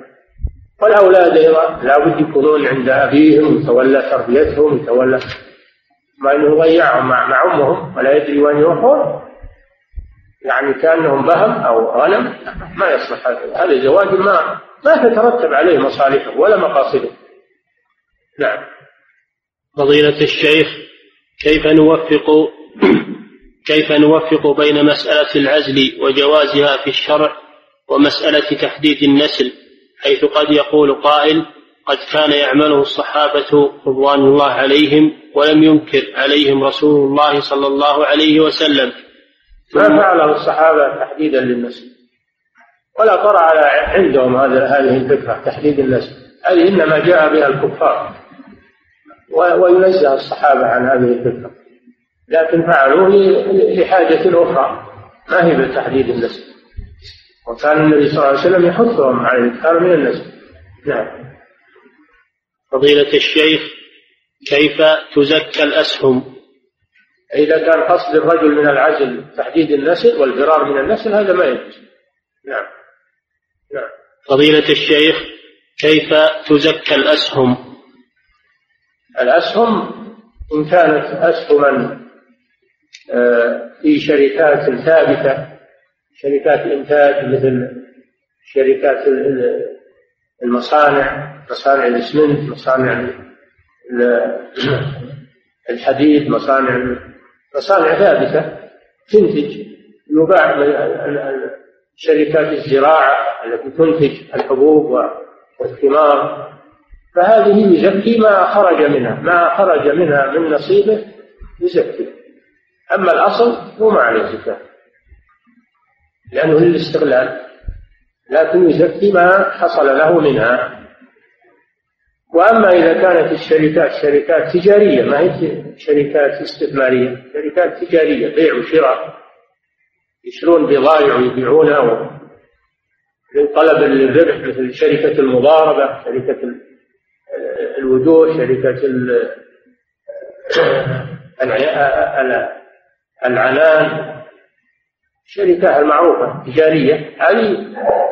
والأولاد أيضا لابد يكونون عند أبيهم يتولى تربيتهم يتولى ما أنه يضيعهم مع, مع أمهم ولا يدري وين يروحون. يعني كأنهم بهم أو غنم ما يصلح هذا. هذا زواج ما ما تترتب عليه مصالحه ولا مقاصده. نعم. فضيلة الشيخ كيف نوفق كيف نوفق بين مسألة العزل وجوازها في الشرع ومسألة تحديد النسل حيث قد يقول قائل قد كان يعمله الصحابة رضوان الله عليهم ولم ينكر عليهم رسول الله صلى الله عليه وسلم. ما فعله الصحابة تحديدا للنسل؟ ولا طرأ عندهم هذه الفكرة تحديد النسل. هذه إنما جاء بها الكفار. وينزه الصحابة عن هذه الفكرة. لكن فعلوه لحاجة أخرى. ما هي بتحديد النسل وكان النبي صلى الله عليه وسلم يحثهم على الإكثار من النسل نعم. فضيلة الشيخ كيف تزكى الأسهم؟ إذا كان قصد الرجل من العزل تحديد النسل والفرار من النسل هذا ما يجوز. نعم. نعم. فضيلة الشيخ كيف تزكى الأسهم؟ الأسهم إن كانت أسهما آه، في شركات ثابتة شركات إنتاج مثل شركات المصانع مصانع الإسمنت مصانع الحديد مصانع مصانع ثابتة تنتج يباع شركات الزراعة التي تنتج الحبوب والثمار. فهذه يزكي ما خرج منها ما خرج منها من نصيبه يزكي أما الأصل هو ما عليه زكاة لأنه للاستغلال لكن يزكي ما حصل له منها. وأما إذا كانت الشركات شركات تجارية ما هي شركات استثمارية شركات تجارية بيع وشراء يشترون بضائع ويبيعونها لطلب الربح مثل شركة المضاربة شركة الوجوه شركة العنان الشركة المعروفة تجارية. هذه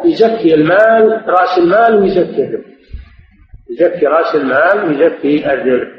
يزكي المال رأس المال ويزكي الربح. يزكي رأس المال ويزكي الربح.